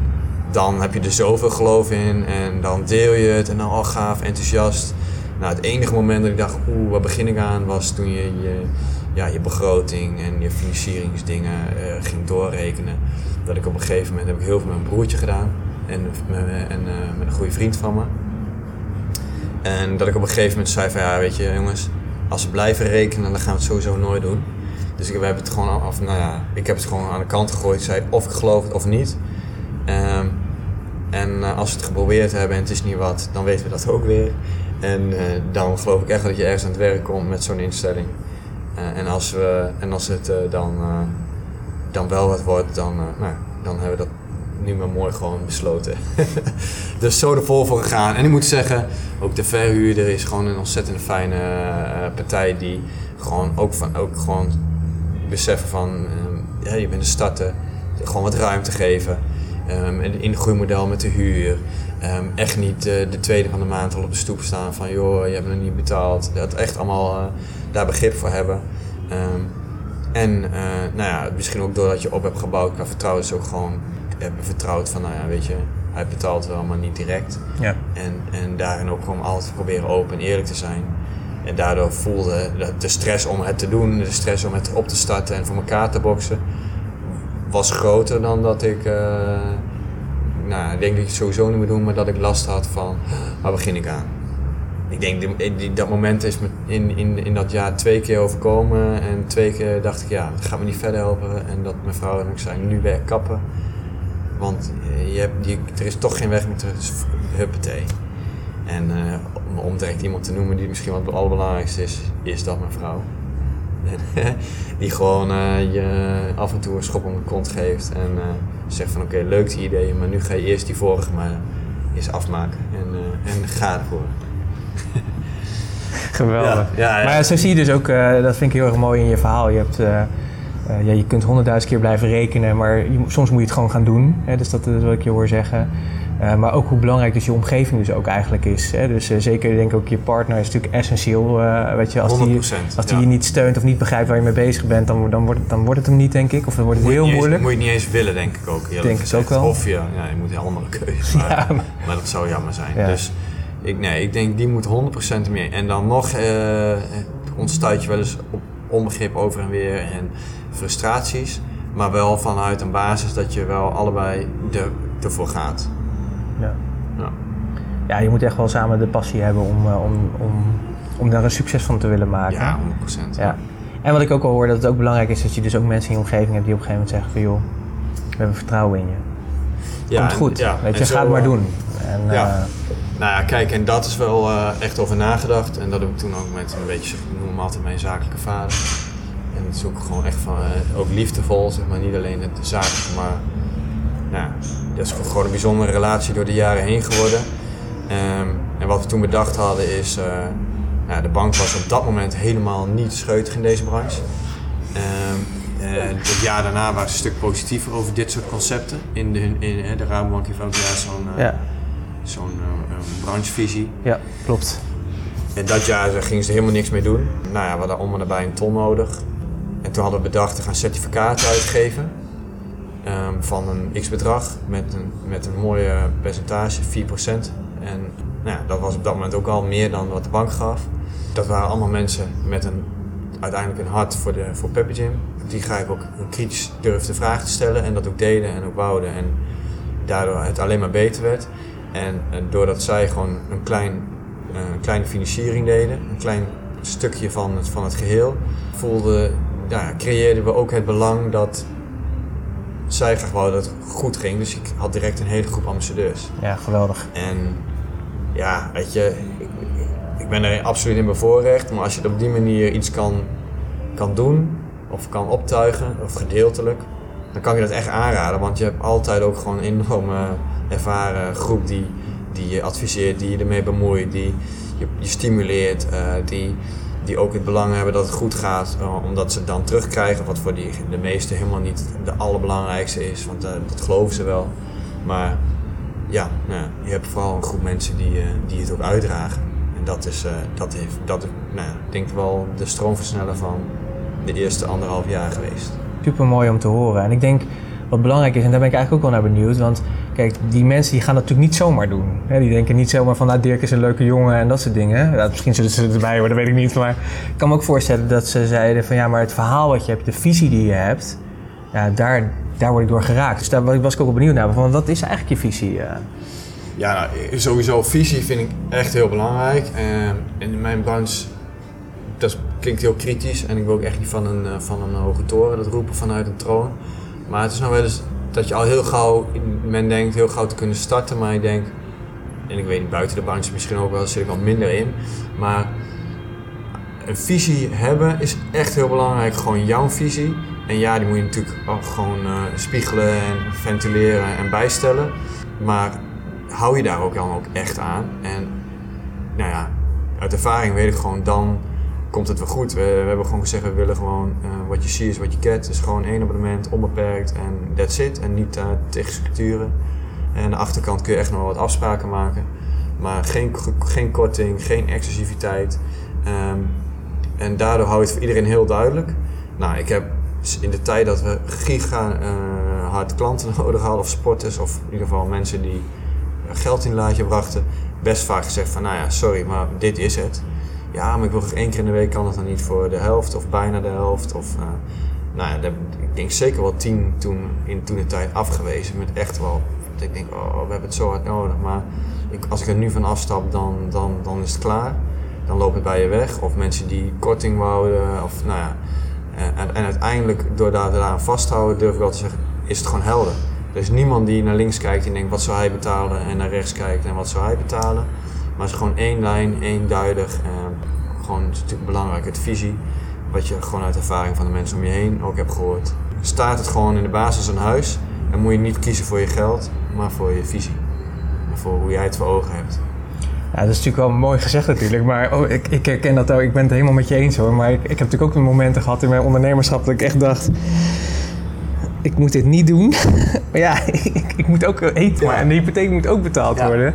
dan heb je er zoveel geloof in. En dan deel je het. En dan al oh, gaaf, enthousiast. Nou, het enige moment dat ik dacht, oeh, waar begin ik aan, was toen je je, ja, je begroting en je financieringsdingen uh, ging doorrekenen. Dat ik op een gegeven moment heb ik heel veel met mijn broertje gedaan en, en uh, met een goede vriend van me. En dat ik op een gegeven moment zei van ja, weet je jongens, als we blijven rekenen, dan gaan we het sowieso nooit doen. Dus ik, we hebben het gewoon af, nou ja, ik heb het gewoon aan de kant gegooid. zei of ik geloof het of niet. Um, en uh, als we het geprobeerd hebben en het is niet wat, dan weten we dat ook weer. En uh, dan geloof ik echt dat je ergens aan het werk komt met zo'n instelling. Uh, en, als we, en als het uh, dan, dan wel wat wordt, dan, nou, dan hebben we dat nu maar mooi gewoon besloten. dus zo ervoor voor gegaan. En ik moet zeggen, ook de verhuurder is gewoon een ontzettend fijne partij die gewoon ook, van, ook gewoon beseffen van, ja, je bent een starter, gewoon wat ruimte geven. Um, een ingroeimodel met de huur. Um, echt niet uh, de tweede van de maand al op de stoep staan van joh, je hebt me niet betaald. Dat echt allemaal uh, daar begrip voor hebben. Um, en uh, nou ja, misschien ook doordat je op hebt gebouwd qua vertrouwen, is ook gewoon hebben vertrouwd van nou ja, weet je, hij betaalt wel, maar niet direct. Ja. En, en daarin ook gewoon altijd proberen open en eerlijk te zijn. En daardoor voelde de stress om het te doen, de stress om het op te starten en voor elkaar te boksen, was groter dan dat ik nou, ik denk dat ik het sowieso niet moet doen, maar dat ik last had van waar begin ik aan. Ik denk dat moment is me in, in, in dat jaar twee keer overkomen en twee keer dacht ik ja, dat gaat me niet verder helpen. En dat mijn vrouw en ik zei nu werk kappen. Want eh, je hebt, die, er is toch geen weg meer terug, dus huppatee. En om, om direct iemand te noemen die misschien wat het allerbelangrijkste is, is dat mijn vrouw. die gewoon eh, je af en toe een schop om de kont geeft en eh, zegt van oké, leuk die ideeën, maar nu ga je eerst die vorige maar eens afmaken en, eh, en ga ervoor. Geweldig. Ja, ja. Maar zo zie je dus ook, dat vind ik heel erg mooi in je verhaal. Je, hebt, ja, je kunt honderdduizend keer blijven rekenen, maar je, soms moet je het gewoon gaan doen. Hè? Dus dat is wat ik je hoor zeggen. Eh, maar ook hoe belangrijk dus je omgeving dus ook eigenlijk is. Hè? Dus eh, zeker denk ik ook je partner is natuurlijk essentieel. eh, weet je, als die, 100%. als die ja. je niet steunt of niet begrijpt waar je mee bezig bent, dan, dan, wordt, het, dan wordt het hem niet, denk ik. Of dan wordt het Moet je heel niet eens- moeilijk. moet je niet eens willen, denk ik ook. Denk gezegd. ook wel. Of ja, ja, je moet een andere keuze maken. Ja, maar- Maar dat zou jammer zijn. Ja. Dus ik, nee, ik denk die moet 100% meer. En dan nog ontstuit je wel eens op onbegrip over en weer en frustraties. Maar wel vanuit een basis dat je wel allebei er, ervoor gaat. Ja. Ja. ja, je moet echt wel samen de passie hebben om, eh, om, om, om daar een succes van te willen maken. Ja, 100%. Ja. En wat ik ook al hoor, dat het ook belangrijk is dat je dus ook mensen in je omgeving hebt die op een gegeven moment zeggen van joh, we hebben vertrouwen in je. Ja, Komt en- goed. ja, Weet je, ga het maar eh, doen. En, ja. eh, Nou ja, kijk, en dat is wel echt over nagedacht. En dat heb ik toen ook met een beetje, ik noem hem altijd mijn zakelijke vader. En het is ook gewoon echt van, ook liefdevol, zeg maar. Niet alleen het zakelijke, maar nou, dat is gewoon een bijzondere relatie door de jaren heen geworden. Ehm, en wat we toen bedacht hadden is, eh, nou, de bank was op dat moment helemaal niet scheutig in deze branche. Eh, het jaar daarna waren ze een stuk positiever over dit soort concepten. In de, in, eh, de Rabobank heeft elk jaar zo'n eh, ja, branchevisie. ja, klopt. En dat jaar gingen ze er helemaal niks mee doen. Nou ja, we hadden om en nabij een ton nodig. En toen hadden we bedacht te gaan certificaten uitgeven. Ehm, van een x-bedrag met een, met een mooie percentage, 4%. En nou ja, dat was op dat moment ook al meer dan wat de bank gaf. Dat waren allemaal mensen met een, uiteindelijk een hart voor, de, voor Peppy Gym. Die graag ook een kritisch durfde vragen te stellen en dat ook deden en ook wouden. En daardoor het alleen maar beter werd. En, doordat zij gewoon een, klein, eh, een kleine financiering deden, een klein stukje van het, van het geheel, voelde, ja, creëerden we ook het belang dat zij graag wouden dat het goed ging. Dus ik had direct een hele groep ambassadeurs. Ja, geweldig. En ja, weet je, ik, ik ben er absoluut in bevoorrecht, maar als je op die manier iets kan, kan doen, of kan optuigen, of gedeeltelijk, dan kan ik je dat echt aanraden. Want je hebt altijd ook gewoon een enorme ervaren groep die, die je adviseert, die je ermee bemoeit, die je, je stimuleert, eh, die, die ook het belang hebben dat het goed gaat, eh, omdat ze het dan terugkrijgen, wat voor die, de meesten helemaal niet de allerbelangrijkste is, want eh, dat geloven ze wel. Maar ja, nou, je hebt vooral een groep mensen die, eh, die het ook uitdragen. En dat is, eh, dat heeft, dat nou, ik denk wel de stroomversneller van de eerste anderhalf jaar geweest. Super mooi om te horen. En ik denk wat belangrijk is, en daar ben ik eigenlijk ook wel naar benieuwd. Want kijk, die mensen die gaan dat natuurlijk niet zomaar doen. Hè, die denken niet zomaar van, nou Dirk is een leuke jongen en dat soort dingen. Ja, misschien zullen ze erbij worden, dat weet ik niet. Maar ik kan me ook voorstellen dat ze zeiden van, ja, maar het verhaal wat je hebt, de visie die je hebt, ja, daar, daar word ik door geraakt. Dus daar was ik ook wel benieuwd naar. Van, wat is eigenlijk je visie? eh? Ja, nou, sowieso visie vind ik echt heel belangrijk. En in mijn branche, dat klinkt heel kritisch en ik wil ook echt niet van een, eh, van een hoge toren dat roepen vanuit een troon. Maar het is nou wel eens dat je al heel gauw, men denkt heel gauw te kunnen starten, maar ik denk, en ik weet niet, buiten de branche misschien ook wel, zit ik wat minder in. Maar een visie hebben is echt heel belangrijk, gewoon jouw visie. En ja, die moet je natuurlijk ook gewoon eh, spiegelen en ventileren en bijstellen. Maar hou je daar ook dan ook echt aan. En nou ja, uit ervaring weet ik gewoon, dan komt het wel goed. We, we hebben gewoon gezegd, we willen gewoon wat je ziet is wat je get. Dus gewoon één abonnement, onbeperkt en that's it. En niet uh, tegen structuren. En aan de achterkant kun je echt nog wat afspraken maken. Maar geen, geen korting, geen exclusiviteit. Ehm, en daardoor hou je het voor iedereen heel duidelijk. Nou, ik heb in de tijd dat we giga eh, hard klanten nodig hadden, of sporters, of in ieder geval mensen die geld in laadje brachten, best vaak gezegd van, nou ja, sorry, maar dit is het. Ja, maar ik wil één keer in de week kan het dan niet voor de helft, of bijna de helft. Of, uh, nou ja, dat, ik denk zeker wel tien toen in toen de tijd afgewezen, met echt wel, dat ik denk, oh, we hebben het zo hard nodig, maar ik, als ik er nu van afstap, dan, dan, dan is het klaar. Dan loopt het bij je weg. Of mensen die korting wouden, of nou ja. En, en uiteindelijk, doordat we daaraan vasthouden, durf ik wel te zeggen, is het gewoon helder. Er is niemand die naar links kijkt en denkt wat zou hij betalen en naar rechts kijkt en wat zou hij betalen. Maar het is gewoon één lijn, eenduidig. Gewoon het is natuurlijk belangrijk, het visie. Wat je gewoon uit ervaring van de mensen om je heen ook hebt gehoord. Staat het gewoon in de basis een huis, dan moet je niet kiezen voor je geld, maar voor je visie. En voor hoe jij het voor ogen hebt. Ja, dat is natuurlijk wel mooi gezegd natuurlijk, maar oh, ik, ik herken dat ook. Ik ben het helemaal met je eens hoor. Maar ik, ik heb natuurlijk ook momenten gehad in mijn ondernemerschap dat ik echt dacht ik moet dit niet doen. maar ja, ik, ik, moet ook eten. Maar, en de hypotheek moet ook betaald worden.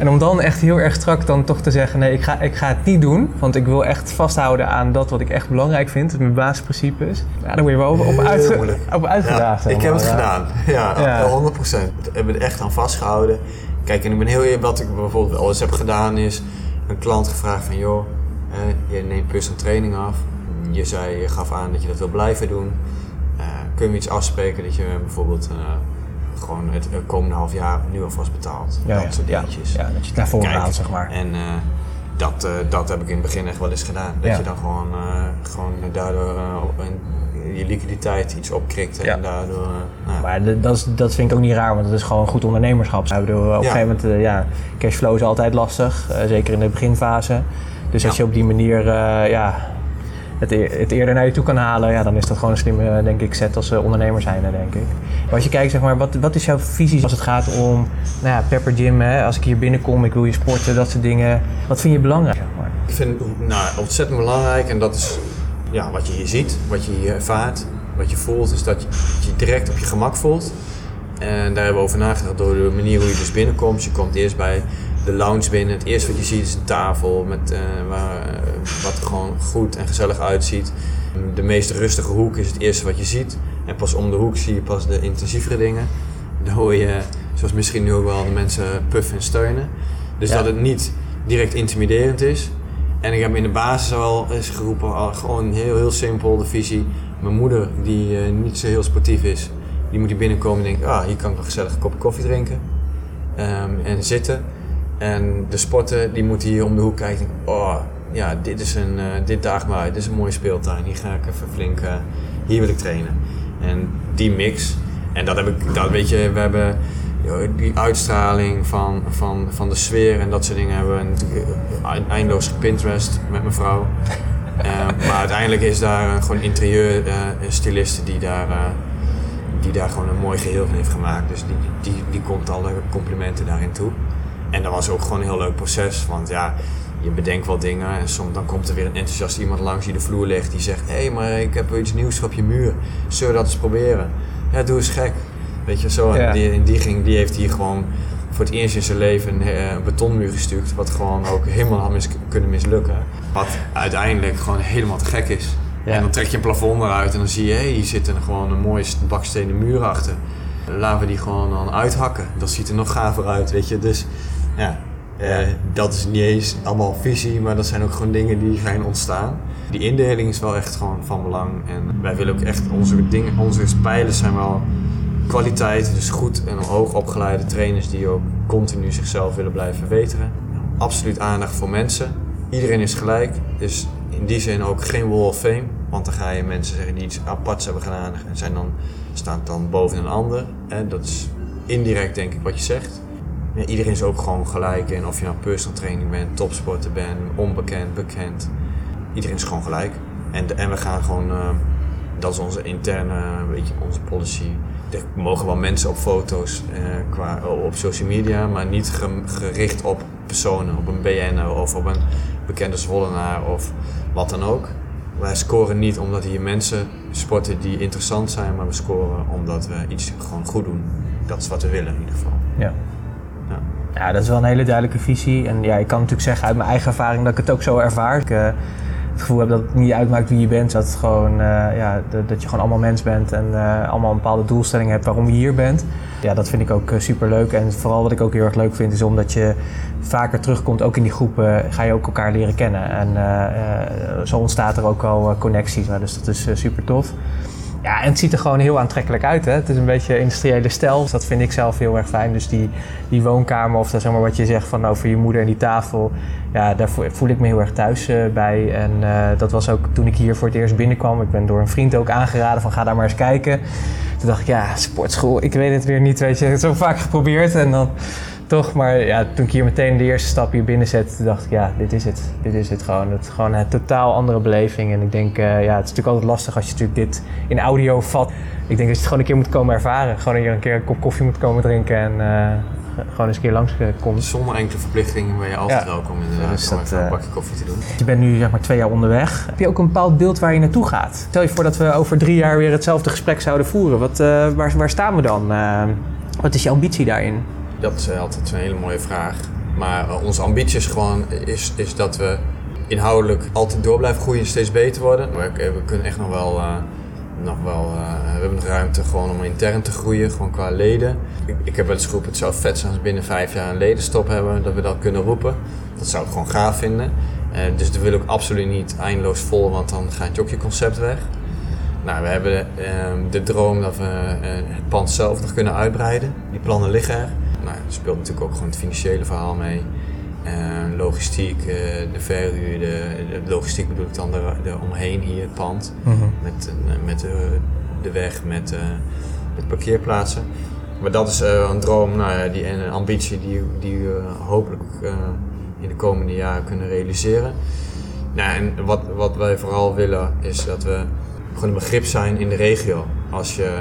En om dan echt heel erg strak dan toch te zeggen... nee, ik ga, ik ga het niet doen. Want ik wil echt vasthouden aan dat wat ik echt belangrijk vind. Mijn basisprincipes. Ja, dan moet je wel op, op, uitge, op uitgedaagd ja, Ik heb het gedaan. Ja, 100 procent. Ik heb het echt aan vastgehouden. Kijk, en ik ben heel eerlijk... Wat ik bijvoorbeeld wel eens heb gedaan is... een klant gevraagd van... joh, eh, je neemt personal training af. Je zei, je gaf aan dat je dat wil blijven doen kun je iets afspreken dat je bijvoorbeeld uh, gewoon het, komende half jaar nu alvast betaalt. Ja, dat soort dingetjes. Ja, dat je het haalt, zeg maar. En uh, dat, uh, dat heb ik in het begin echt wel eens gedaan. Dat je dan gewoon, gewoon daardoor je liquiditeit iets opkrikt en daardoor... Nou. Maar dat, is, dat vind ik ook niet raar, want het is gewoon goed ondernemerschap. op een gegeven moment, ja, cashflow is altijd lastig, zeker in de beginfase. Dus als je op die manier, ja, het, e-, het, eerder naar je toe kan halen, ja, dan is dat gewoon een slimme denk ik, set als uh, ondernemer zijn, denk ik. Maar als je kijkt, zeg maar, wat, wat is jouw visie als het gaat om nou ja, Pepper Gym? Hè? Als ik hier binnenkom, ik wil je sporten, dat soort dingen. Wat vind je belangrijk? Zeg maar? Ik vind het nou, ontzettend belangrijk en dat is ja, wat je hier ziet, wat je ervaart, wat je voelt, is dat je, je direct op je gemak voelt. En daar hebben we over nagedacht door de manier hoe je dus binnenkomt. Je komt eerst bij de lounge binnen. Het eerste wat je ziet is een tafel met, uh, waar, uh, wat er gewoon goed en gezellig uitziet. De meest rustige hoek is het eerste wat je ziet. En pas om de hoek zie je pas de intensievere dingen. Dan hoor je, zoals misschien nu ook wel, de mensen puffen en steunen. Dus dat het niet direct intimiderend is. En ik heb in de basis al eens geroepen, gewoon heel, heel simpel, de visie. Mijn moeder, die uh, niet zo heel sportief is, die moet hier binnenkomen en denken, ah, hier kan ik wel gezellig een kopje koffie drinken. Um, en zitten. En de sporten die moeten hier om de hoek kijken. Oh, ja, dit, is een, uh, dit daagt me uit. Dit is een mooie speeltuin. Hier ga ik even flink. Uh, hier wil ik trainen. En die mix. En dat heb ik, dat weet je, we hebben die uitstraling van, van, van de sfeer en dat soort dingen hebben we eh, eindeloos gepinterest met mijn vrouw. uh, maar uiteindelijk is daar gewoon interieur uh, styliste die daar, die daar gewoon een mooi geheel van heeft gemaakt. Dus die, die, die komt alle complimenten daarin toe. En dat was ook gewoon een heel leuk proces. Want ja, je bedenkt wel dingen en soms dan komt er weer een enthousiast iemand langs die de vloer legt. Die zegt, hé, hey, maar ik heb iets nieuws op je muur. Zullen we dat eens proberen? Ja, doe eens gek. Weet je, zo. En die, die, ging, die heeft hier gewoon voor het eerst in zijn leven een, een betonmuur gestuurd. Wat gewoon ook helemaal had mis, kunnen mislukken. Wat uiteindelijk gewoon helemaal te gek is. En dan trek je een plafond eruit en dan zie je, hé, hey, hier zit er gewoon een mooie bakstenen muur achter. Laten we die gewoon dan uithakken. Dat ziet er nog gaver uit, weet je. Dus ja, uh, dat is niet eens allemaal visie, maar dat zijn ook gewoon dingen die zijn ontstaan. Die indeling is wel echt gewoon van belang. En wij willen ook echt, onze dingen, onze pijlen zijn wel kwaliteit. Dus goed en hoog opgeleide trainers die ook continu zichzelf willen blijven verbeteren. Absoluut aandacht voor mensen. Iedereen is gelijk. Dus in die zin ook geen wall of fame. Want dan ga je mensen zeggen die iets aparts hebben gedaan en zijn dan, staan dan boven een ander. En dat is indirect denk ik wat je zegt ja, iedereen is ook gewoon gelijk. En of je nou personal training bent, topsporter bent, onbekend, bekend. Iedereen is gewoon gelijk. En, en we gaan gewoon, uh, dat is onze interne, weet je, onze policy. Er mogen wel mensen op foto's uh, qua, op social media, maar niet gericht op personen, op een BN'er of op een bekende Zwollenaar of wat dan ook. Wij scoren niet omdat hier mensen sporten die interessant zijn, maar we scoren omdat we iets gewoon goed doen. Dat is wat we willen in ieder geval. Ja. Ja, dat is wel een hele duidelijke visie. En ja, ik kan natuurlijk zeggen uit mijn eigen ervaring dat ik het ook zo ervaar. Ik uh, het gevoel heb dat het niet uitmaakt wie je bent. Dat, het gewoon, uh, ja, dat je gewoon allemaal mens bent en uh, allemaal een bepaalde doelstelling hebt waarom je hier bent. Ja, dat vind ik ook super leuk. En vooral wat ik ook heel erg leuk vind is omdat je vaker terugkomt, ook in die groepen, ga je ook elkaar leren kennen. En zo ontstaat er ook al connecties. dus dat is super tof. Ja, en het ziet er gewoon heel aantrekkelijk uit. Hè? Het is een beetje industriële stijl. Dus dat vind ik zelf heel erg fijn. Dus die, die woonkamer of dat, zeg maar, wat je zegt van over je moeder en die tafel. Ja, daar voel ik me heel erg thuis uh, bij. En uh, dat was ook toen ik hier voor het eerst binnenkwam. Ik ben door een vriend ook aangeraden van ga daar maar eens kijken. Toen dacht ik, ja, sportschool, ik weet het weer niet. Weet je, het zo vaak geprobeerd. En dan toch, maar ja, toen ik hier meteen de eerste stap hier binnen zette, dacht ik, ja, dit is het. Dit is het gewoon. Het is gewoon een totaal andere beleving. En ik denk, uh, ja, het is natuurlijk altijd lastig als je natuurlijk dit in audio vat. Ik denk dat je het gewoon een keer moet komen ervaren. Gewoon hier een keer een kop koffie moet komen drinken en uh, gewoon eens een keer langs komt. Zonder enkele verplichtingen ben je altijd ja. welkom inderdaad dus dat, om een bakje koffie te doen. Je bent nu zeg maar twee jaar onderweg. Heb je ook een bepaald beeld waar je naartoe gaat? Stel je voor dat we over drie jaar weer hetzelfde gesprek zouden voeren. Wat, uh, waar, waar staan we dan? wat is je ambitie daarin? Dat is altijd een hele mooie vraag. Maar uh, onze ambitie is gewoon is, is dat we inhoudelijk altijd door blijven groeien en steeds beter worden. We, we kunnen echt nog wel, uh, nog wel uh, we hebben nog ruimte gewoon om intern te groeien, gewoon qua leden. Ik, ik heb wel eens geroepen, het zou vet zijn als we binnen vijf jaar een ledenstop hebben, dat we dat kunnen roepen. Dat zou ik gewoon gaaf vinden. dus dat wil ik absoluut niet eindeloos vol, want dan gaat je ook je concept weg. Nou, we hebben de, de droom dat we het pand zelf nog kunnen uitbreiden. Die plannen liggen er nou, er speelt natuurlijk ook gewoon het financiële verhaal mee. Uh, logistiek, uh, de verhuur, de, de, logistiek bedoel ik dan de, de omheen hier, het pand. Mm -hmm. Met, uh, met de, de weg, met, met parkeerplaatsen. Maar dat is een droom nou, ja, die, en een ambitie die, die we hopelijk in de komende jaren kunnen realiseren. Nou, en wat, wat wij vooral willen is dat we gewoon een begrip zijn in de regio. Als je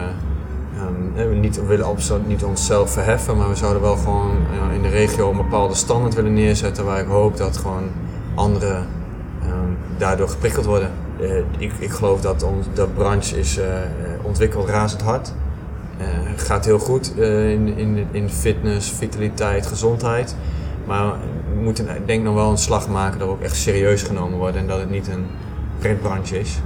Um, we, niet, willen absoluut niet onszelf verheffen, maar we zouden wel gewoon uh, in de regio een bepaalde standaard willen neerzetten waar ik hoop dat gewoon anderen um, daardoor geprikkeld worden. Uh, ik, ik geloof dat ons, de branche is uh, ontwikkeld razend hard. gaat heel goed in, in, in fitness, vitaliteit, gezondheid. Maar we moeten denk nog wel een slag maken dat we ook echt serieus genomen worden en dat het niet een pretbranche is.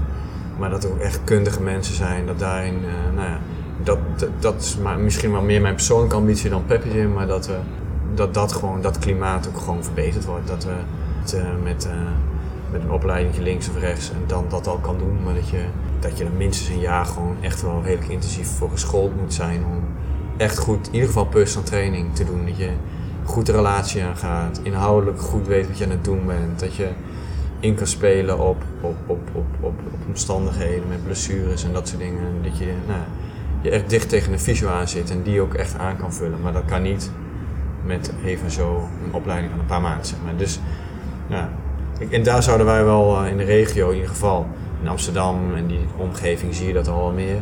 Maar dat er ook echt kundige mensen zijn, dat daarin, nou ja, dat, dat, is maar misschien wel meer mijn persoonlijke ambitie dan Peppy maar dat, we, dat, dat, gewoon, dat klimaat ook gewoon verbeterd wordt. Dat we het, uh, met, met een opleiding links of rechts en dan dat al kan doen, maar dat je, dat je er minstens een jaar gewoon echt wel redelijk intensief voor geschoold moet zijn om echt goed, in ieder geval personal training te doen. Dat je goed de relatie aangaat, inhoudelijk goed weet wat je aan het doen bent, dat je in kan spelen op, op, op, op, op, op omstandigheden met blessures en dat soort dingen. Dat je, nou, je echt dicht tegen een fysio aan zit en die ook echt aan kan vullen. Maar dat kan niet met even zo een opleiding van een paar maanden, zeg maar. Dus, ja. En daar zouden wij wel eh, in de regio in ieder geval, in Amsterdam en die omgeving zie je dat al wel meer.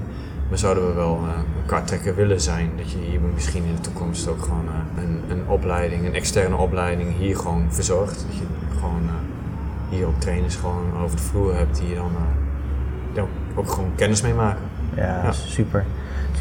Maar zouden we wel uh, een karttrekker willen zijn. Dat je hier misschien in de toekomst ook gewoon uh, een, een opleiding, een externe opleiding hier gewoon verzorgt. Dat je gewoon hier ook trainers gewoon over de vloer hebt die je dan ook gewoon kennis mee maken. Ja, ja. super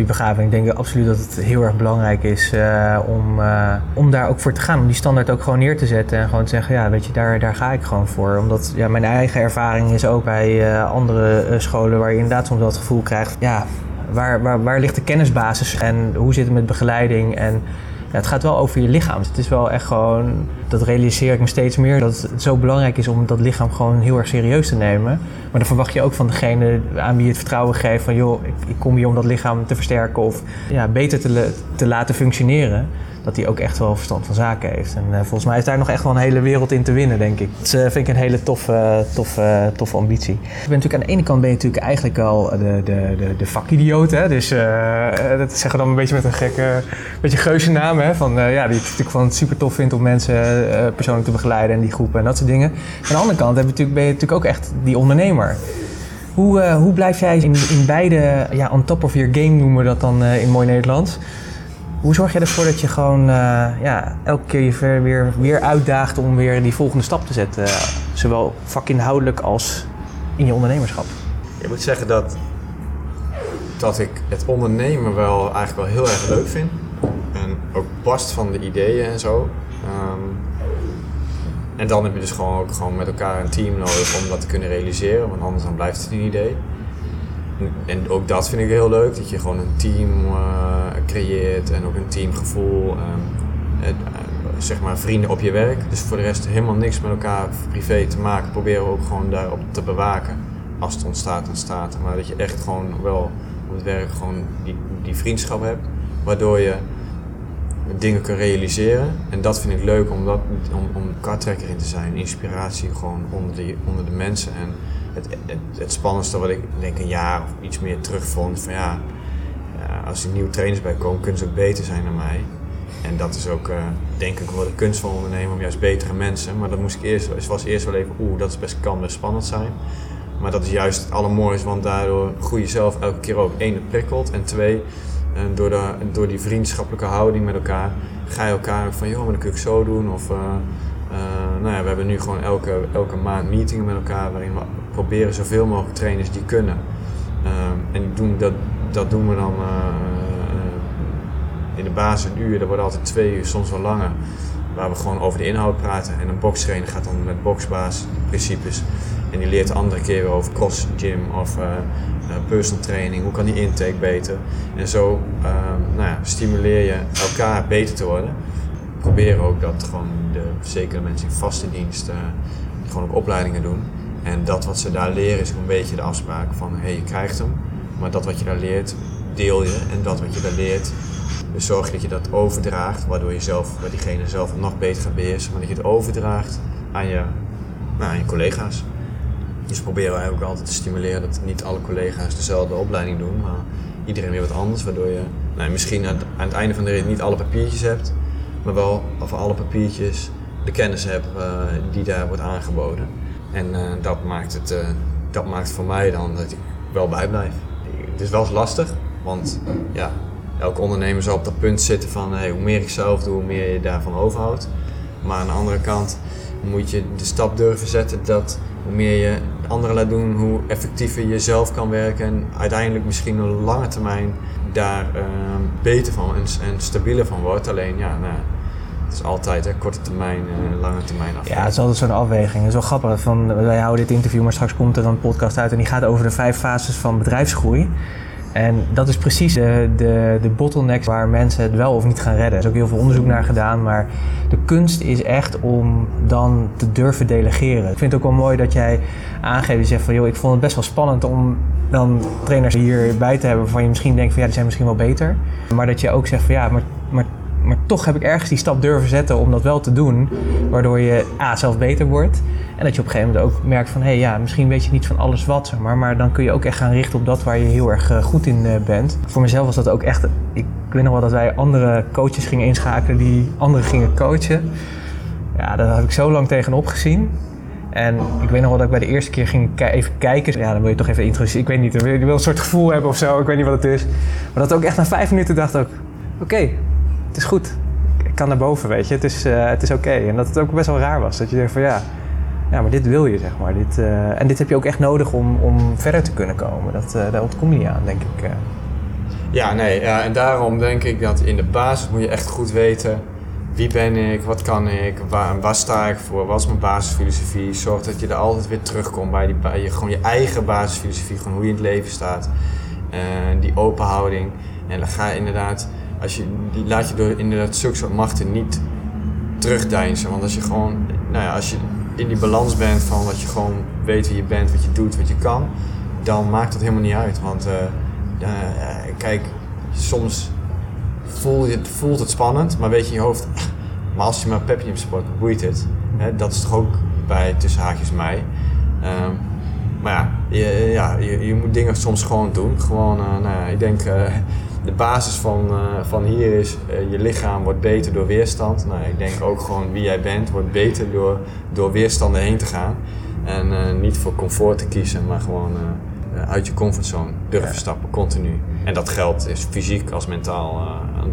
En ik denk absoluut dat het heel erg belangrijk is uh, om, uh, om daar ook voor te gaan. Om die standaard ook gewoon neer te zetten. En gewoon te zeggen, ja, weet je, daar, daar ga ik gewoon voor. Omdat ja, mijn eigen ervaring is ook bij uh, andere scholen waar je inderdaad soms het gevoel krijgt, ja, waar, waar, waar ligt de kennisbasis en hoe zit het met begeleiding? En ja, het gaat wel over je lichaam. Het is wel echt gewoon, dat realiseer ik me steeds meer, dat het zo belangrijk is om dat lichaam gewoon heel erg serieus te nemen. Maar dan verwacht je ook van degene aan wie je het vertrouwen geeft van joh, ik, kom hier om dat lichaam te versterken of ja, beter te, te laten functioneren dat hij ook echt wel verstand van zaken heeft. En uh, volgens mij is daar nog echt wel een hele wereld in te winnen, denk ik. Dat uh, vind ik een hele toffe, toffe, toffe ambitie. Ik ben natuurlijk aan de ene kant ben je natuurlijk eigenlijk al de, de, de, de vakidioot. Hè? Dus uh, dat zeggen we dan een beetje met een gekke, beetje geuze naam. Hè? Van, ja, die ik natuurlijk van super tof vindt om mensen persoonlijk te begeleiden en die groepen en dat soort dingen. Aan de andere kant natuurlijk, ben je natuurlijk ook echt die ondernemer. Hoe, hoe blijf jij in, in beide, ja, on top of your game noemen we dat dan in mooi Nederlands... Hoe zorg je ervoor dat je gewoon ja, elke keer je weer, weer uitdaagt om weer die volgende stap te zetten? zowel vakinhoudelijk als in je ondernemerschap. Ik moet zeggen dat, dat ik het ondernemen wel eigenlijk wel heel erg leuk vind. En ook past van de ideeën en zo. Um, en dan heb je dus gewoon ook gewoon met elkaar een team nodig om dat te kunnen realiseren. Want anders dan blijft het een idee. En ook dat vind ik heel leuk, dat je gewoon een team uh, creëert en ook een teamgevoel. Um, zeg maar vrienden op je werk. Dus voor de rest helemaal niks met elkaar privé te maken. Proberen we ook gewoon daarop te bewaken. als het ontstaat, ontstaat. Maar dat je echt gewoon wel op het werk gewoon die, die vriendschap hebt, waardoor je dingen kan realiseren. En dat vind ik leuk om, dat, om, om in te zijn. Inspiratie gewoon onder de, onder de mensen. En het, het, spannendste wat ik denk een jaar of iets meer terug vond, van ja, ja, als er nieuwe trainers bij komen, kunnen ze ook beter zijn dan mij. En dat is ook, uh, denk ik, wel de kunst van ondernemen om juist betere mensen. Maar dat moest ik eerst, was eerst wel even, oeh, dat is best, kan best spannend zijn. Maar dat is juist het allermooiste, want daardoor groei je zelf elke keer ook één, het prikkelt. En twee, uh, door, door die vriendschappelijke houding met elkaar, ga je elkaar van, joh, maar dat kun ik zo doen. Of, uh, nou ja, we hebben nu gewoon elke, elke maand meetingen met elkaar waarin we proberen zoveel mogelijk trainers die kunnen. en die doen, dat, dat doen we dan in de basis een uur, dat wordt altijd twee uur, soms wel langer. Waar we gewoon over de inhoud praten. En een boxtrainer gaat dan met boxbaas principes. En die leert de andere keren over cross gym of personal training. Hoe kan die intake beter? En zo uh, nou ja, stimuleer je elkaar beter te worden. We proberen ook dat gewoon de, zeker mensen in vaste dienst uh, gewoon ook opleidingen doen. En dat wat ze daar leren is een beetje de afspraak van hé, hey, je krijgt hem. Maar dat wat je daar leert, deel je. En dat wat je daar leert, dus zorg dat je dat overdraagt, waardoor je zelf, diegene zelf nog beter gaat beheersen, maar dat je het overdraagt aan je, nou, aan je collega's. Dus proberen we eigenlijk altijd te stimuleren dat niet alle collega's dezelfde opleiding doen, maar iedereen weer wat anders, waardoor je nou, misschien aan het einde van de rit niet alle papiertjes hebt, maar wel over alle papiertjes de kennis hebt uh, die daar wordt aangeboden. En uh, dat, maakt het, uh, dat maakt voor mij dan dat ik wel bijblijf. Het is wel lastig, want ja, elke ondernemer zal op dat punt zitten van hoe meer ik zelf doe, hoe meer je daarvan overhoudt. Maar aan de andere kant moet je de stap durven zetten dat hoe meer je anderen laat doen, hoe effectiever je zelf kan werken en uiteindelijk misschien op lange termijn daar uh, beter van en, en, stabieler van wordt. Alleen ja, nou, het is altijd hè, korte termijn, uh, lange termijn afweging. Ja, het is altijd zo'n afweging. Het is wel grappig. Van, wij houden dit interview, maar straks komt er een podcast uit en die gaat over de vijf fases van bedrijfsgroei. En dat is precies de, de, de bottleneck waar mensen het wel of niet gaan redden. Er is ook heel veel onderzoek naar gedaan, maar de kunst is echt om dan te durven delegeren. Ik vind het ook wel mooi dat jij aangeeft, je zegt van joh, ik vond het best wel spannend om dan trainers hierbij te hebben waarvan je misschien denkt van ja, die zijn misschien wel beter. Maar dat je ook zegt van ja, maar, maar maar toch heb ik ergens die stap durven zetten om dat wel te doen. Waardoor je A, zelf beter wordt. En dat je op een gegeven moment ook merkt van... hé, hey, ja, misschien weet je niet van alles wat, maar. Maar dan kun je ook echt gaan richten op dat waar je heel erg uh, goed in uh, bent. Voor mezelf was dat ook echt... Ik weet nog wel dat wij andere coaches gingen inschakelen die anderen gingen coachen. Ja, daar heb ik zo lang tegenop gezien. En ik weet nog wel dat ik bij de eerste keer ging even kijken. Ja, dan wil je toch even introduceren. Ik weet niet, je wil een soort gevoel hebben of zo. Ik weet niet wat het is. Maar dat ook echt na vijf minuten dacht ik... Oké, het is goed. Ik kan naar boven, weet je. Het is, uh, het is oké. En dat het ook best wel raar was. Dat je denkt van ja, ja maar dit wil je, zeg maar. Dit, uh, en dit heb je ook echt nodig om, om verder te kunnen komen. Dat, uh, daar ontkom je niet aan, denk ik. Ja, nee. Ja, en daarom denk ik dat in de basis moet je echt goed weten... Wie ben ik? Wat kan ik? Waar, waar sta ik voor? Wat is mijn basisfilosofie? Zorg dat je er altijd weer terugkomt bij, die, bij je, gewoon je eigen basisfilosofie. Gewoon hoe je in het leven staat. die open houding. En dan ga je inderdaad als je, laat je door inderdaad zulke soort machten niet terugdeinzen. Want als je gewoon, nou ja, als je in die balans bent van dat je gewoon weet wie je bent, wat je doet, wat je kan, dan maakt dat helemaal niet uit. Want uh, uh, kijk, soms je, voelt het spannend, maar weet je in je hoofd, maar als je maar pepje sport, boeit het. Dat is toch ook bij tussen haakjes mij. Um, maar ja, je, ja je, je, moet dingen soms gewoon doen. Gewoon, nou ja, ik denk de basis van, uh, van hier is, uh, je lichaam wordt beter door weerstand. Nou, ik denk ook gewoon wie jij bent wordt beter door, door weerstanden heen te gaan. En uh, niet voor comfort te kiezen, maar gewoon uit je comfortzone durven ja. stappen, continu. En dat geldt is fysiek als mentaal.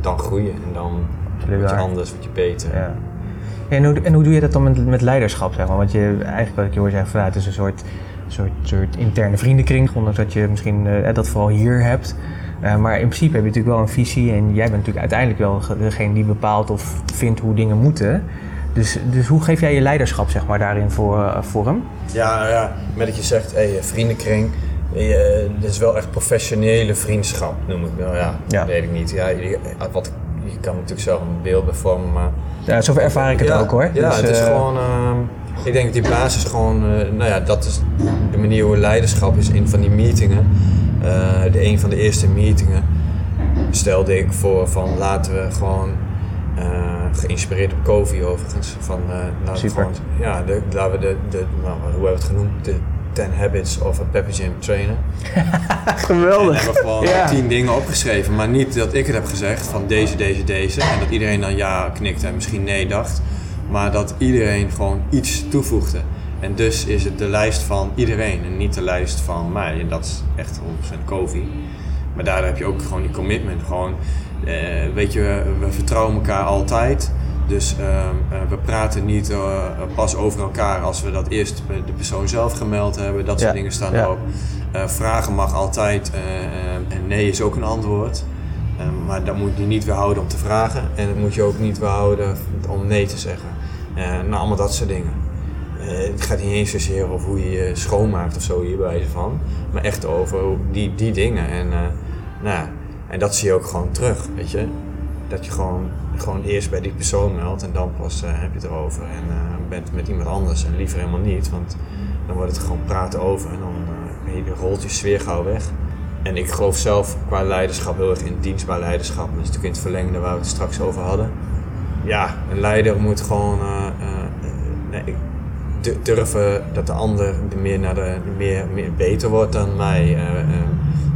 dan groeien en dan word je anders, word je beter. Ja. En, hoe, en hoe doe je dat dan met, met leiderschap? Zeg maar? Want je, eigenlijk wat ik je hoor zeggen, van, ja, het is een soort, soort, soort interne vriendenkring. Ondanks dat je misschien dat vooral hier hebt. Uh, maar in principe heb je natuurlijk wel een visie en jij bent natuurlijk uiteindelijk wel degene die bepaalt of vindt hoe dingen moeten. Dus, dus hoe geef jij je leiderschap zeg maar, daarin voor, uh, vorm? Ja, ja, met dat je zegt, hey, vriendenkring, je, dit is wel echt professionele vriendschap, noem ik wel. Ja, ja. weet ik niet. Ja, je, wat, je kan natuurlijk zelf een beeld bij vormen, maar... Ja, zover ervaar ik het ja, ook hoor. Ja, dus, het is uh, gewoon... Ik denk dat die basis gewoon, uh, nou ja, dat is de manier hoe leiderschap is in van die meetingen. Uh, de een van de eerste meetingen stelde ik voor van laten we gewoon, uh, geïnspireerd op Covey overigens, van laten we gewoon, ja, de, laten we de, de nou, hoe hebben we het genoemd, de 10 Habits of a Pepper Gym Trainer. Geweldig. En hebben gewoon ja. tien dingen opgeschreven, maar niet dat ik het heb gezegd van deze, deze, deze en dat iedereen dan ja knikte en misschien nee dacht. Maar dat iedereen gewoon iets toevoegde. En dus is het de lijst van iedereen en niet de lijst van mij. En dat is echt 100% COVID. Maar daar heb je ook gewoon die commitment. Gewoon, eh, weet je, we vertrouwen elkaar altijd. Dus uh, we praten niet uh, pas over elkaar als we dat eerst de persoon zelf gemeld hebben. Dat soort dingen staan erop. vragen mag altijd en nee is ook een antwoord. maar dan moet je niet weerhouden om te vragen. En dat moet je ook niet weerhouden om nee te zeggen. nou, allemaal dat soort dingen. Het gaat niet eens zozeer over hoe je je schoonmaakt of zo hierbij van. Maar echt over die, die dingen. En, nou, en dat zie je ook gewoon terug, weet je. Dat je gewoon gewoon eerst bij die persoon meldt en dan pas uh, heb je het erover. En bent met iemand anders en liever helemaal niet, want dan wordt het gewoon praten over en dan uh, rolt je sfeer gauw weg. En ik geloof zelf qua leiderschap heel erg in dienstbaar leiderschap. Dat is natuurlijk in het verlengde waar we het straks over hadden. Ja, een leider moet gewoon nee, durven dat de ander meer, naar de, meer, meer beter wordt dan mij.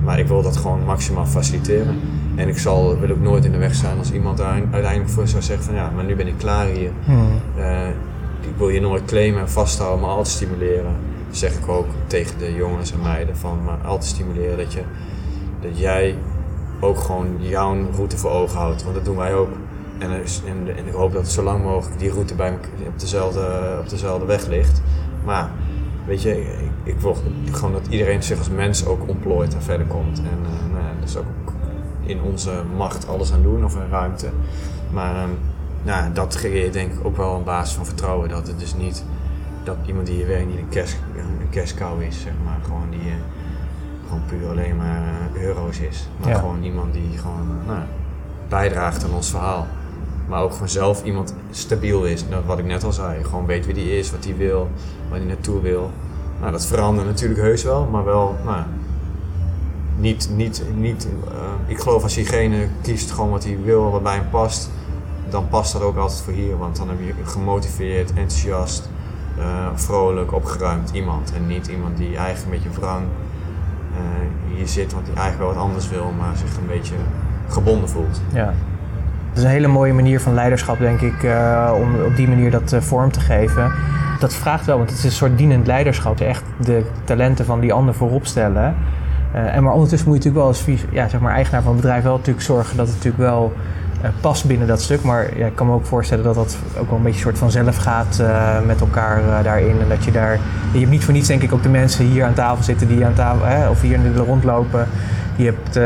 maar ik wil dat gewoon maximaal faciliteren. En ik zal, wil ook nooit in de weg staan als iemand daar uiteindelijk voor zou zeggen van ja, maar nu ben ik klaar hier. Hmm. Uh, ik wil je nooit claimen en vasthouden, maar altijd stimuleren. Dat zeg ik ook tegen de jongens en meiden van, maar altijd stimuleren dat, je, dat jij ook gewoon jouw route voor ogen houdt. Want dat doen wij ook. En, en, en ik hoop dat zo lang mogelijk die route bij op dezelfde, op dezelfde weg ligt. Maar weet je, ik, ik wil gewoon dat iedereen zich als mens ook ontplooit en verder komt. En uh, nou ja, dat is ook in onze macht alles aan doen of een ruimte. Maar um, nou, dat creëert denk ik ook wel een basis van vertrouwen. Dat het dus niet dat iemand die hier werkt niet een, cashcow is, zeg maar. Gewoon die uh, gewoon puur alleen maar uh, euro's is. Maar gewoon iemand die gewoon nou, bijdraagt aan ons verhaal. Maar ook gewoon zelf iemand stabiel is. Dat wat ik net al zei. Gewoon weet wie die is, wat hij wil, waar hij naartoe wil. Nou, dat verandert natuurlijk heus wel, maar wel nou, niet, niet, niet uh, ik geloof als diegene kiest gewoon wat hij wil, wat bij hem past, dan past dat ook altijd voor hier. Want dan heb je gemotiveerd, enthousiast, uh, vrolijk, opgeruimd iemand. En niet iemand die eigenlijk een beetje wrang uh, hier zit, want die eigenlijk wel wat anders wil, maar zich een beetje gebonden voelt. Ja. Dat is een hele mooie manier van leiderschap, denk ik, om op die manier dat vorm te geven. Dat vraagt wel, want het is een soort dienend leiderschap. Echt de talenten van die ander voorop stellen. Uh, en maar ondertussen moet je natuurlijk wel als ja, zeg maar, eigenaar van het bedrijf wel natuurlijk zorgen dat het natuurlijk wel past binnen dat stuk. Maar ja, ik kan me ook voorstellen dat dat ook wel een beetje soort van zelf gaat met elkaar daarin. En dat je daar. Je hebt niet voor niets denk ik ook de mensen hier aan tafel zitten die aan tafel, hè, of hier rondlopen, je hebt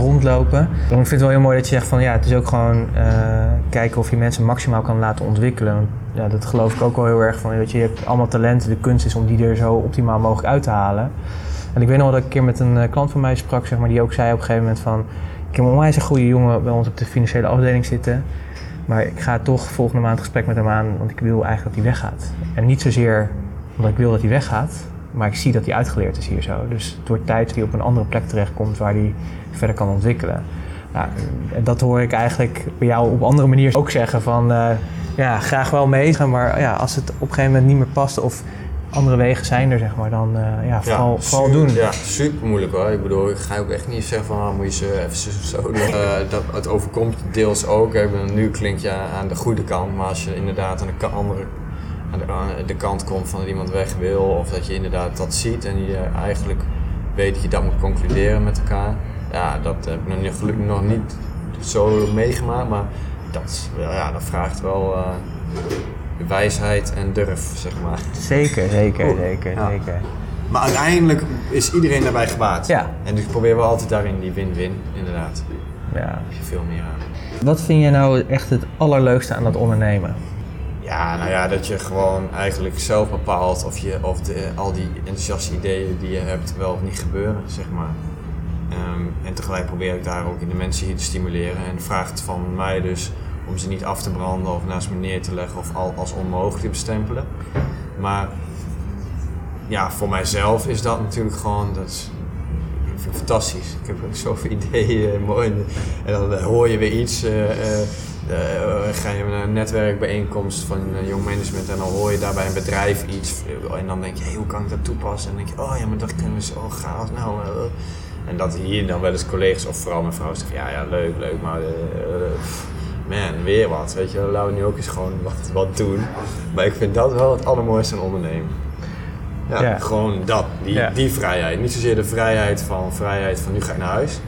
rondlopen. Dan ik vind het wel heel mooi dat je zegt van ja, het is ook gewoon kijken of je mensen maximaal kan laten ontwikkelen. Ja, dat geloof ik ook wel heel erg van. Weet je, je hebt allemaal talenten, de kunst is om die er zo optimaal mogelijk uit te halen. En ik weet nog dat ik een keer met een eh, klant van mij sprak, zeg maar, die ook zei op een gegeven moment van... Ik heb een onwijs een goede jongen bij ons op de financiële afdeling zitten. Maar ik ga toch volgende maand gesprek met hem aan, want ik wil eigenlijk dat hij weggaat. En niet zozeer omdat ik wil dat hij weggaat, maar ik zie dat hij uitgeleerd is hier zo. Dus het wordt tijd dat hij op een andere plek terechtkomt waar hij verder kan ontwikkelen. Nou, en dat hoor ik eigenlijk bij jou op andere manier ook zeggen van... Uh, ja, graag wel meegaan, maar ja, als het op een gegeven moment niet meer past of andere wegen zijn er, zeg maar, dan uh, ja, vooral, vooral doen. Ja, super moeilijk hoor. Ik bedoel, ik ga ook echt niet zeggen van, ah, moet je ze even zo, zo doen. Uh, dat, het overkomt deels ook. Hè. Nu klink je aan de goede kant, maar als je inderdaad aan de andere aan de, aan de kant komt van dat iemand weg wil, of dat je inderdaad dat ziet en je eigenlijk weet dat je dat moet concluderen met elkaar. Ja, dat heb ik nog niet, gelukkig nog niet zo meegemaakt, maar dat, ja, dat vraagt wel... Uh, wijsheid en durf, zeg maar. Zeker, zeker, zeker, zeker. Maar uiteindelijk is iedereen daarbij gebaat. Ja. En dus proberen we altijd daarin die win-win, inderdaad. Ja. Daar heb je veel meer aan. Wat vind je nou echt het allerleukste aan dat ondernemen? Ja, nou ja, dat je gewoon eigenlijk zelf bepaalt of, je, of de, al die enthousiaste ideeën die je hebt wel of niet gebeuren, zeg maar. Um, en tegelijk probeer ik daar ook in de mensen hier te stimuleren. En vraagt van mij dus om ze niet af te branden of naast me neer te leggen of al als onmogelijk te bestempelen. Maar ja, voor mijzelf is dat natuurlijk gewoon, dat ik vind het fantastisch. Ik heb zoveel ideeën, mooi. En dan eh, hoor je weer iets, eh, eh, ga je naar een netwerkbijeenkomst van eh, jong management en dan hoor je daar bij een bedrijf iets. En dan denk je, hey, hoe kan ik dat toepassen? En dan denk je, oh ja, maar dat kunnen we zo gaaf. Nou, eh, en dat hier dan wel eens collega's of vooral mijn vrouw zegt, ja, ja, leuk, leuk, maar eh, eh, man, weer wat. Weet je, laten we nu ook eens gewoon wat, wat doen. Maar ik vind dat wel het allermooiste aan ondernemen. Ja, gewoon dat, die, die vrijheid. Niet zozeer de vrijheid van, vrijheid van nu ga ik naar huis.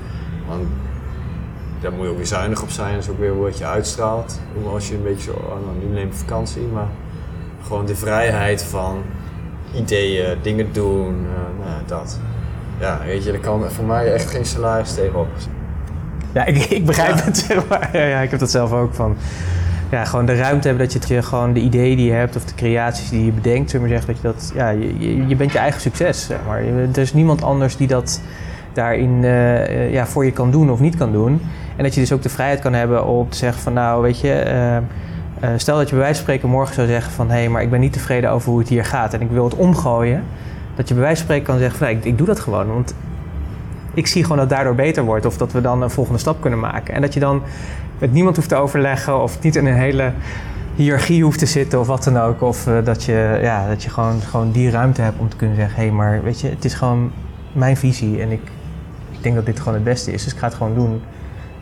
Want daar moet je ook weer zuinig op zijn. Dat is ook weer wat je uitstraalt. Als je een beetje zo, oh, nou, nu neem ik vakantie. Maar gewoon de vrijheid van ideeën, dingen doen, eh, nou, dat. Ja, weet je, daar kan voor mij echt geen salaris tegenop. Ja, ik, ik begrijp het, zeg maar. Ja, ik heb dat zelf ook van. Ja, gewoon de ruimte hebben dat je, je gewoon de ideeën die je hebt of de creaties die je bedenkt, zullen we maar zeggen, dat je dat, ja, je, je, bent je eigen succes, zeg maar. Er is niemand anders die dat daarin eh, eh, ja, voor je kan doen of niet kan doen. En dat je dus ook de vrijheid kan hebben om te zeggen van, nou, weet je, eh, eh, stel dat je bij wijze van spreken morgen zou zeggen van, hé, hey, maar ik ben niet tevreden over hoe het hier gaat en ik wil het omgooien. Dat je bij wijze van spreken kan zeggen van, nee, ik, doe dat gewoon, want ik zie gewoon dat daardoor beter wordt. Of dat we dan een volgende stap kunnen maken. En dat je dan met niemand hoeft te overleggen. Of niet in een hele hiërarchie hoeft te zitten of wat dan ook. Of eh, dat je, ja, dat je gewoon, gewoon die ruimte hebt om te kunnen zeggen... hé, hey, maar weet je, het is gewoon mijn visie. En ik, ik denk dat dit gewoon het beste is. Dus ik ga het gewoon doen.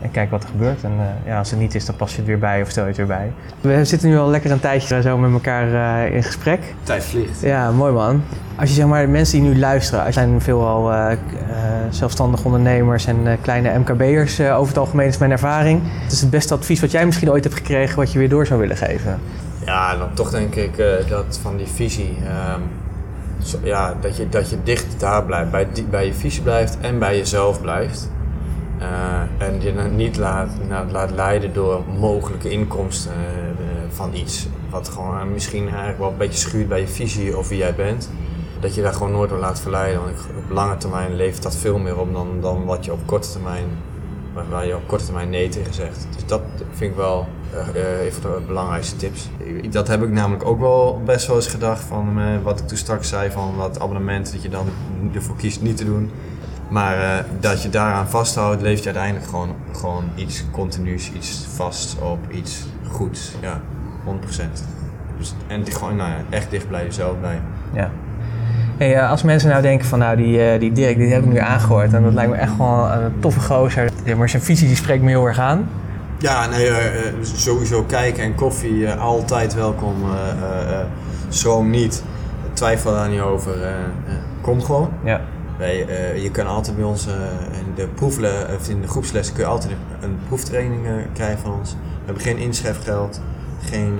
En kijk wat er gebeurt. En eh, ja, als het niet is, dan pas je het weer bij of stel je het weer bij. We zitten nu al lekker een tijdje zo met elkaar eh, in gesprek. Tijd vliegt. Ja, mooi man. Als je zeg maar, mensen die nu luisteren, er zijn veelal eh eh, zelfstandig ondernemers en eh, kleine MKB'ers eh, over het algemeen is mijn ervaring. Het is het beste advies wat jij misschien ooit hebt gekregen wat je weer door zou willen geven. Ja, dan toch denk ik eh, dat van die visie. ehm, zo- ja, dat je, dat je dicht daar blijft, bij, bij je visie blijft en bij jezelf blijft. Eh, en je dan niet laat, na- laat leiden door mogelijke inkomsten eh, eh, van iets. Wat gewoon misschien eigenlijk wel een beetje schuurt bij je visie of wie jij bent. Dat je daar gewoon nooit door laat verleiden. Want op lange termijn levert dat veel meer op dan, dan wat je op korte termijn, waar, je op korte termijn nee tegen zegt. Dus dat vind ik wel eh, een van de belangrijkste tips. Dat heb ik namelijk ook wel best wel eens gedacht van wat ik toen straks zei van dat abonnement dat je dan ervoor kiest niet te doen. Maar eh, dat je daaraan vasthoudt, levert je uiteindelijk gewoon, gewoon iets continuus, iets vast op, iets goeds. Ja, 100%. Dus, en gewoon, nou ja, echt dicht bij jezelf blijven. Ja. Hey, eh, als mensen nou denken van nou die, eh, die Dirk, die heb ik nu aangehoord en dat lijkt me echt wel een toffe gozer. Ja, maar zijn visie die spreekt me heel erg aan. Ja, nee, sowieso kijken en koffie, altijd welkom. Schroom niet, twijfel daar niet over. kom gewoon. Ja. Eh, je kan altijd bij ons eh, in de proefle, of in de groepslessen kun je altijd een, een proeftraining eh, krijgen van ons. We hebben geen inschrijfgeld, geen,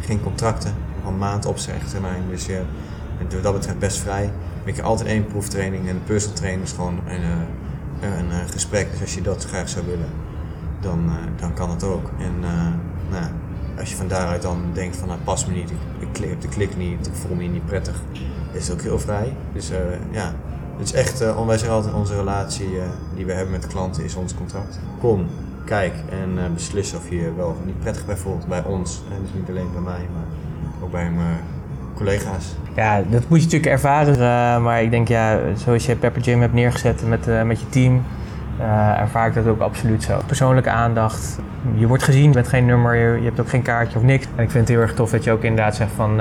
geen contracten, een maand opzegtermijn. Dus je bent dat betreft best vrij. Maar je altijd één proeftraining en de personal training is gewoon een, een, eh, gesprek. Dus als je dat graag zou willen, dan, dan kan het ook. En nou, als je van daaruit dan denkt van nou past me niet, ik, ik de klik niet, ik voel me niet prettig, is ook heel vrij. Dus eh, ja, het is echt, eh, wij zeggen altijd onze relatie eh, die we hebben met klanten is ons contract. Kom, kijk en beslis of je je wel niet prettig bij voelt bij ons. En dus niet alleen bij mij, maar ook bij mijn collega's. Ja, dat moet je natuurlijk ervaren. maar ik denk, ja, zoals je Pepper Gym hebt neergezet met, met je team, ervaar ik dat ook absoluut zo. Persoonlijke aandacht. Je wordt gezien, je bent geen nummer, je, hebt ook geen kaartje of niks. En ik vind het heel erg tof dat je ook inderdaad zegt van,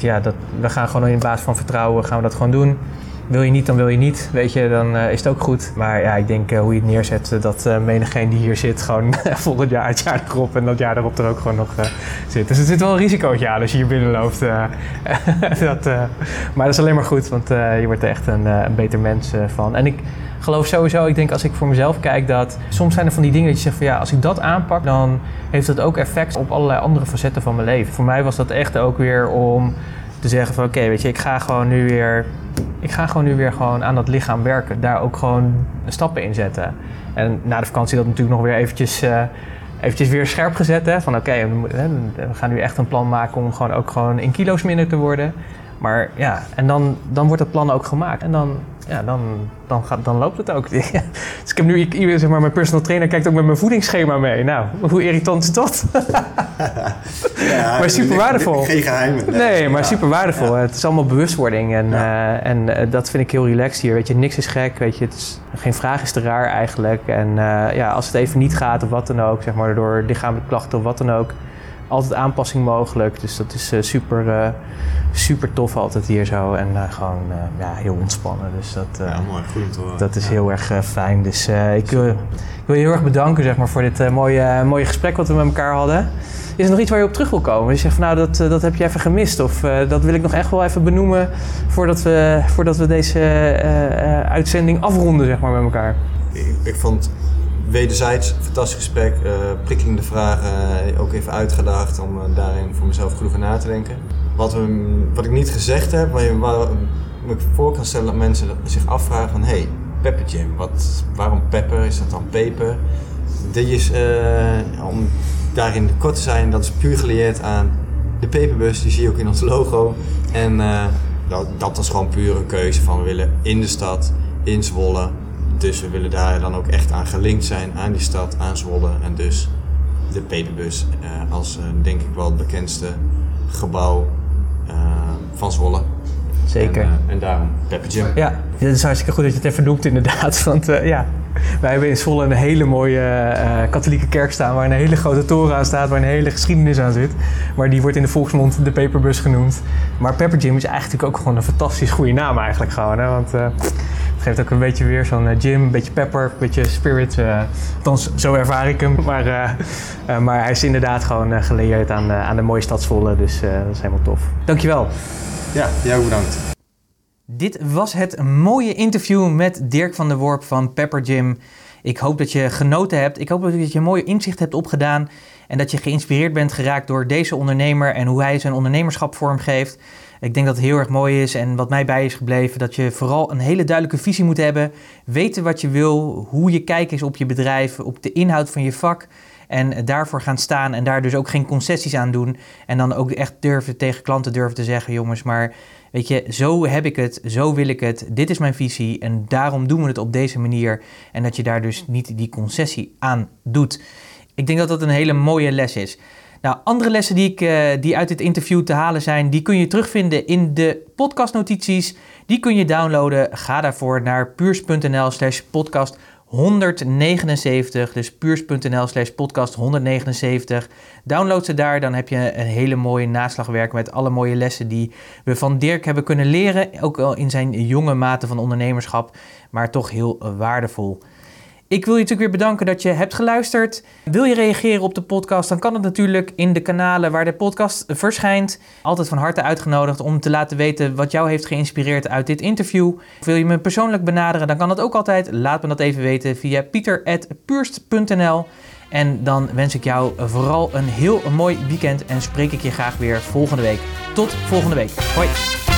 je, ja, dat, we gaan gewoon in basis van vertrouwen, gaan we dat gewoon doen. Wil je niet, dan wil je niet. Weet je, dan eh, is het ook goed. Maar ja, ik denk eh, hoe je het neerzet, eh, dat uh, menigeen die hier zit, gewoon volgend jaar, het jaar erop en dat jaar erop er ook gewoon nog zit. Dus er zit wel een risicootje aan als je hier binnenloopt. Uh, dat, maar dat is alleen maar goed, want je wordt er echt een, een beter mens van. En ik geloof sowieso, ik denk als ik voor mezelf kijk, dat soms zijn er van die dingen dat je zegt van ja, als ik dat aanpak, dan heeft dat ook effect op allerlei andere facetten van mijn leven. Voor mij was dat echt ook weer om te zeggen van oké, weet je, ik ga gewoon nu weer ik ga gewoon nu weer gewoon aan dat lichaam werken. Daar ook gewoon stappen in zetten. En na de vakantie dat natuurlijk nog weer eventjes, uh, eventjes weer scherp gezet. Hè? Van oké, we, gaan nu echt een plan maken om gewoon ook gewoon in kilo's minder te worden. Maar ja, en dan, dan wordt het plan ook gemaakt. En dan ja, dan, dan, gaat, dan loopt het ook. dus ik heb nu, ik, zeg maar, mijn personal trainer kijkt ook met mijn voedingsschema mee. Nou, hoe irritant is dat? Ja, Maar super waardevol. Geen geheimen. Nee, maar Ja. super waardevol. Ja. Het is allemaal bewustwording en, eh, en eh, dat vind ik heel relaxed hier. Weet je, niks is gek, weet je, het is, geen vraag is te raar eigenlijk. En eh, ja, als het even niet gaat of wat dan ook, zeg maar door lichamelijke klachten of wat dan ook, altijd aanpassing mogelijk. Dus dat is eh, super, eh, super tof altijd hier zo en eh, gewoon ja, heel ontspannen. Dus dat, Ja, mooi. Goed horen. dat is Ja. heel erg fijn. Dus ik, wil, ik wil je heel erg bedanken zeg maar, voor dit mooie, mooie gesprek wat we met elkaar hadden. Is er nog iets waar je op terug wil komen? Je zegt van nou, dat, dat heb je even gemist. Of dat wil ik nog echt wel even benoemen voordat we, voordat we deze uitzending afronden zeg maar, met elkaar. Ik, ik vond wederzijds fantastisch gesprek, eh prikkelende vragen, eh, ook even uitgedaagd om eh, daarin voor mezelf goed over na te denken. Wat, we, wat ik niet gezegd heb, waar, je, waar ik voor kan stellen dat mensen zich afvragen van hey, Pepper wat, waarom pepper? Is dat dan peper? Dit is, om daarin kort te zijn, dat is puur geleerd aan de peperbus, die zie je ook in ons logo. En dat, dat was gewoon puur een keuze van we willen in de stad, in Zwolle. Dus we willen daar dan ook echt aan gelinkt zijn, aan die stad, aan Zwolle. En dus de peperbus eh, als eh, denk ik wel het bekendste gebouw eh, van Zwolle. Zeker. En, en daarom Pepper Jam. Ja, het is hartstikke goed dat je het even noemt inderdaad. Want eh, ja, wij hebben in Zwolle een hele mooie eh, katholieke kerk staan... waar een hele grote toren aan staat, waar een hele geschiedenis aan zit. Maar die wordt in de volksmond de Peperbus genoemd. Maar Pepper Gym is eigenlijk ook gewoon een fantastisch goede naam eigenlijk gewoon. Hè? Want eh, geeft ook een beetje weer zo'n eh, gym, een beetje pepper, een beetje spirit. eh althans, zo ervaar ik hem. Maar, eh, eh, maar hij is inderdaad gewoon geleerd aan, eh, aan de mooie stad Zwolle. Dus eh, dat is helemaal tof. Dankjewel. Ja, jou bedankt. Dit was het mooie interview met Dirk van der Worp van Pepper Gym. Ik hoop dat je genoten hebt. Ik hoop dat je een mooie inzicht hebt opgedaan. En dat je geïnspireerd bent geraakt door deze ondernemer en hoe hij zijn ondernemerschap vormgeeft. Ik denk dat het heel erg mooi is en wat mij bij is gebleven, dat je vooral een hele duidelijke visie moet hebben. Weten wat je wil, hoe je kijkt is op je bedrijf, op de inhoud van je vak. En daarvoor gaan staan en daar dus ook geen concessies aan doen. En dan ook echt durven tegen klanten durven te zeggen, jongens, maar weet je, zo heb ik het, zo wil ik het, dit is mijn visie en daarom doen we het op deze manier. En dat je daar dus niet die concessie aan doet. Ik denk dat dat een hele mooie les is. Nou, andere lessen die, ik, eh, die uit dit interview te halen zijn, die kun je terugvinden in de podcastnotities. Die kun je downloaden. Ga daarvoor naar puurs.nl slash podcast 179. Dus puurs.nl slash podcast 179. Download ze daar, dan heb je een hele mooie naslagwerk met alle mooie lessen die we van Dirk hebben kunnen leren. Ook al in zijn jonge mate van ondernemerschap, maar toch heel waardevol. Ik wil je natuurlijk weer bedanken dat je hebt geluisterd. Wil je reageren op de podcast, dan kan het natuurlijk in de kanalen waar de podcast verschijnt. Altijd van harte uitgenodigd om te laten weten wat jou heeft geïnspireerd uit dit interview. Wil je me persoonlijk benaderen, dan kan dat ook altijd. Laat me dat even weten via pieter.puurst.nl. En dan wens ik jou vooral een heel mooi weekend en spreek ik je graag weer volgende week. Tot volgende week. Hoi!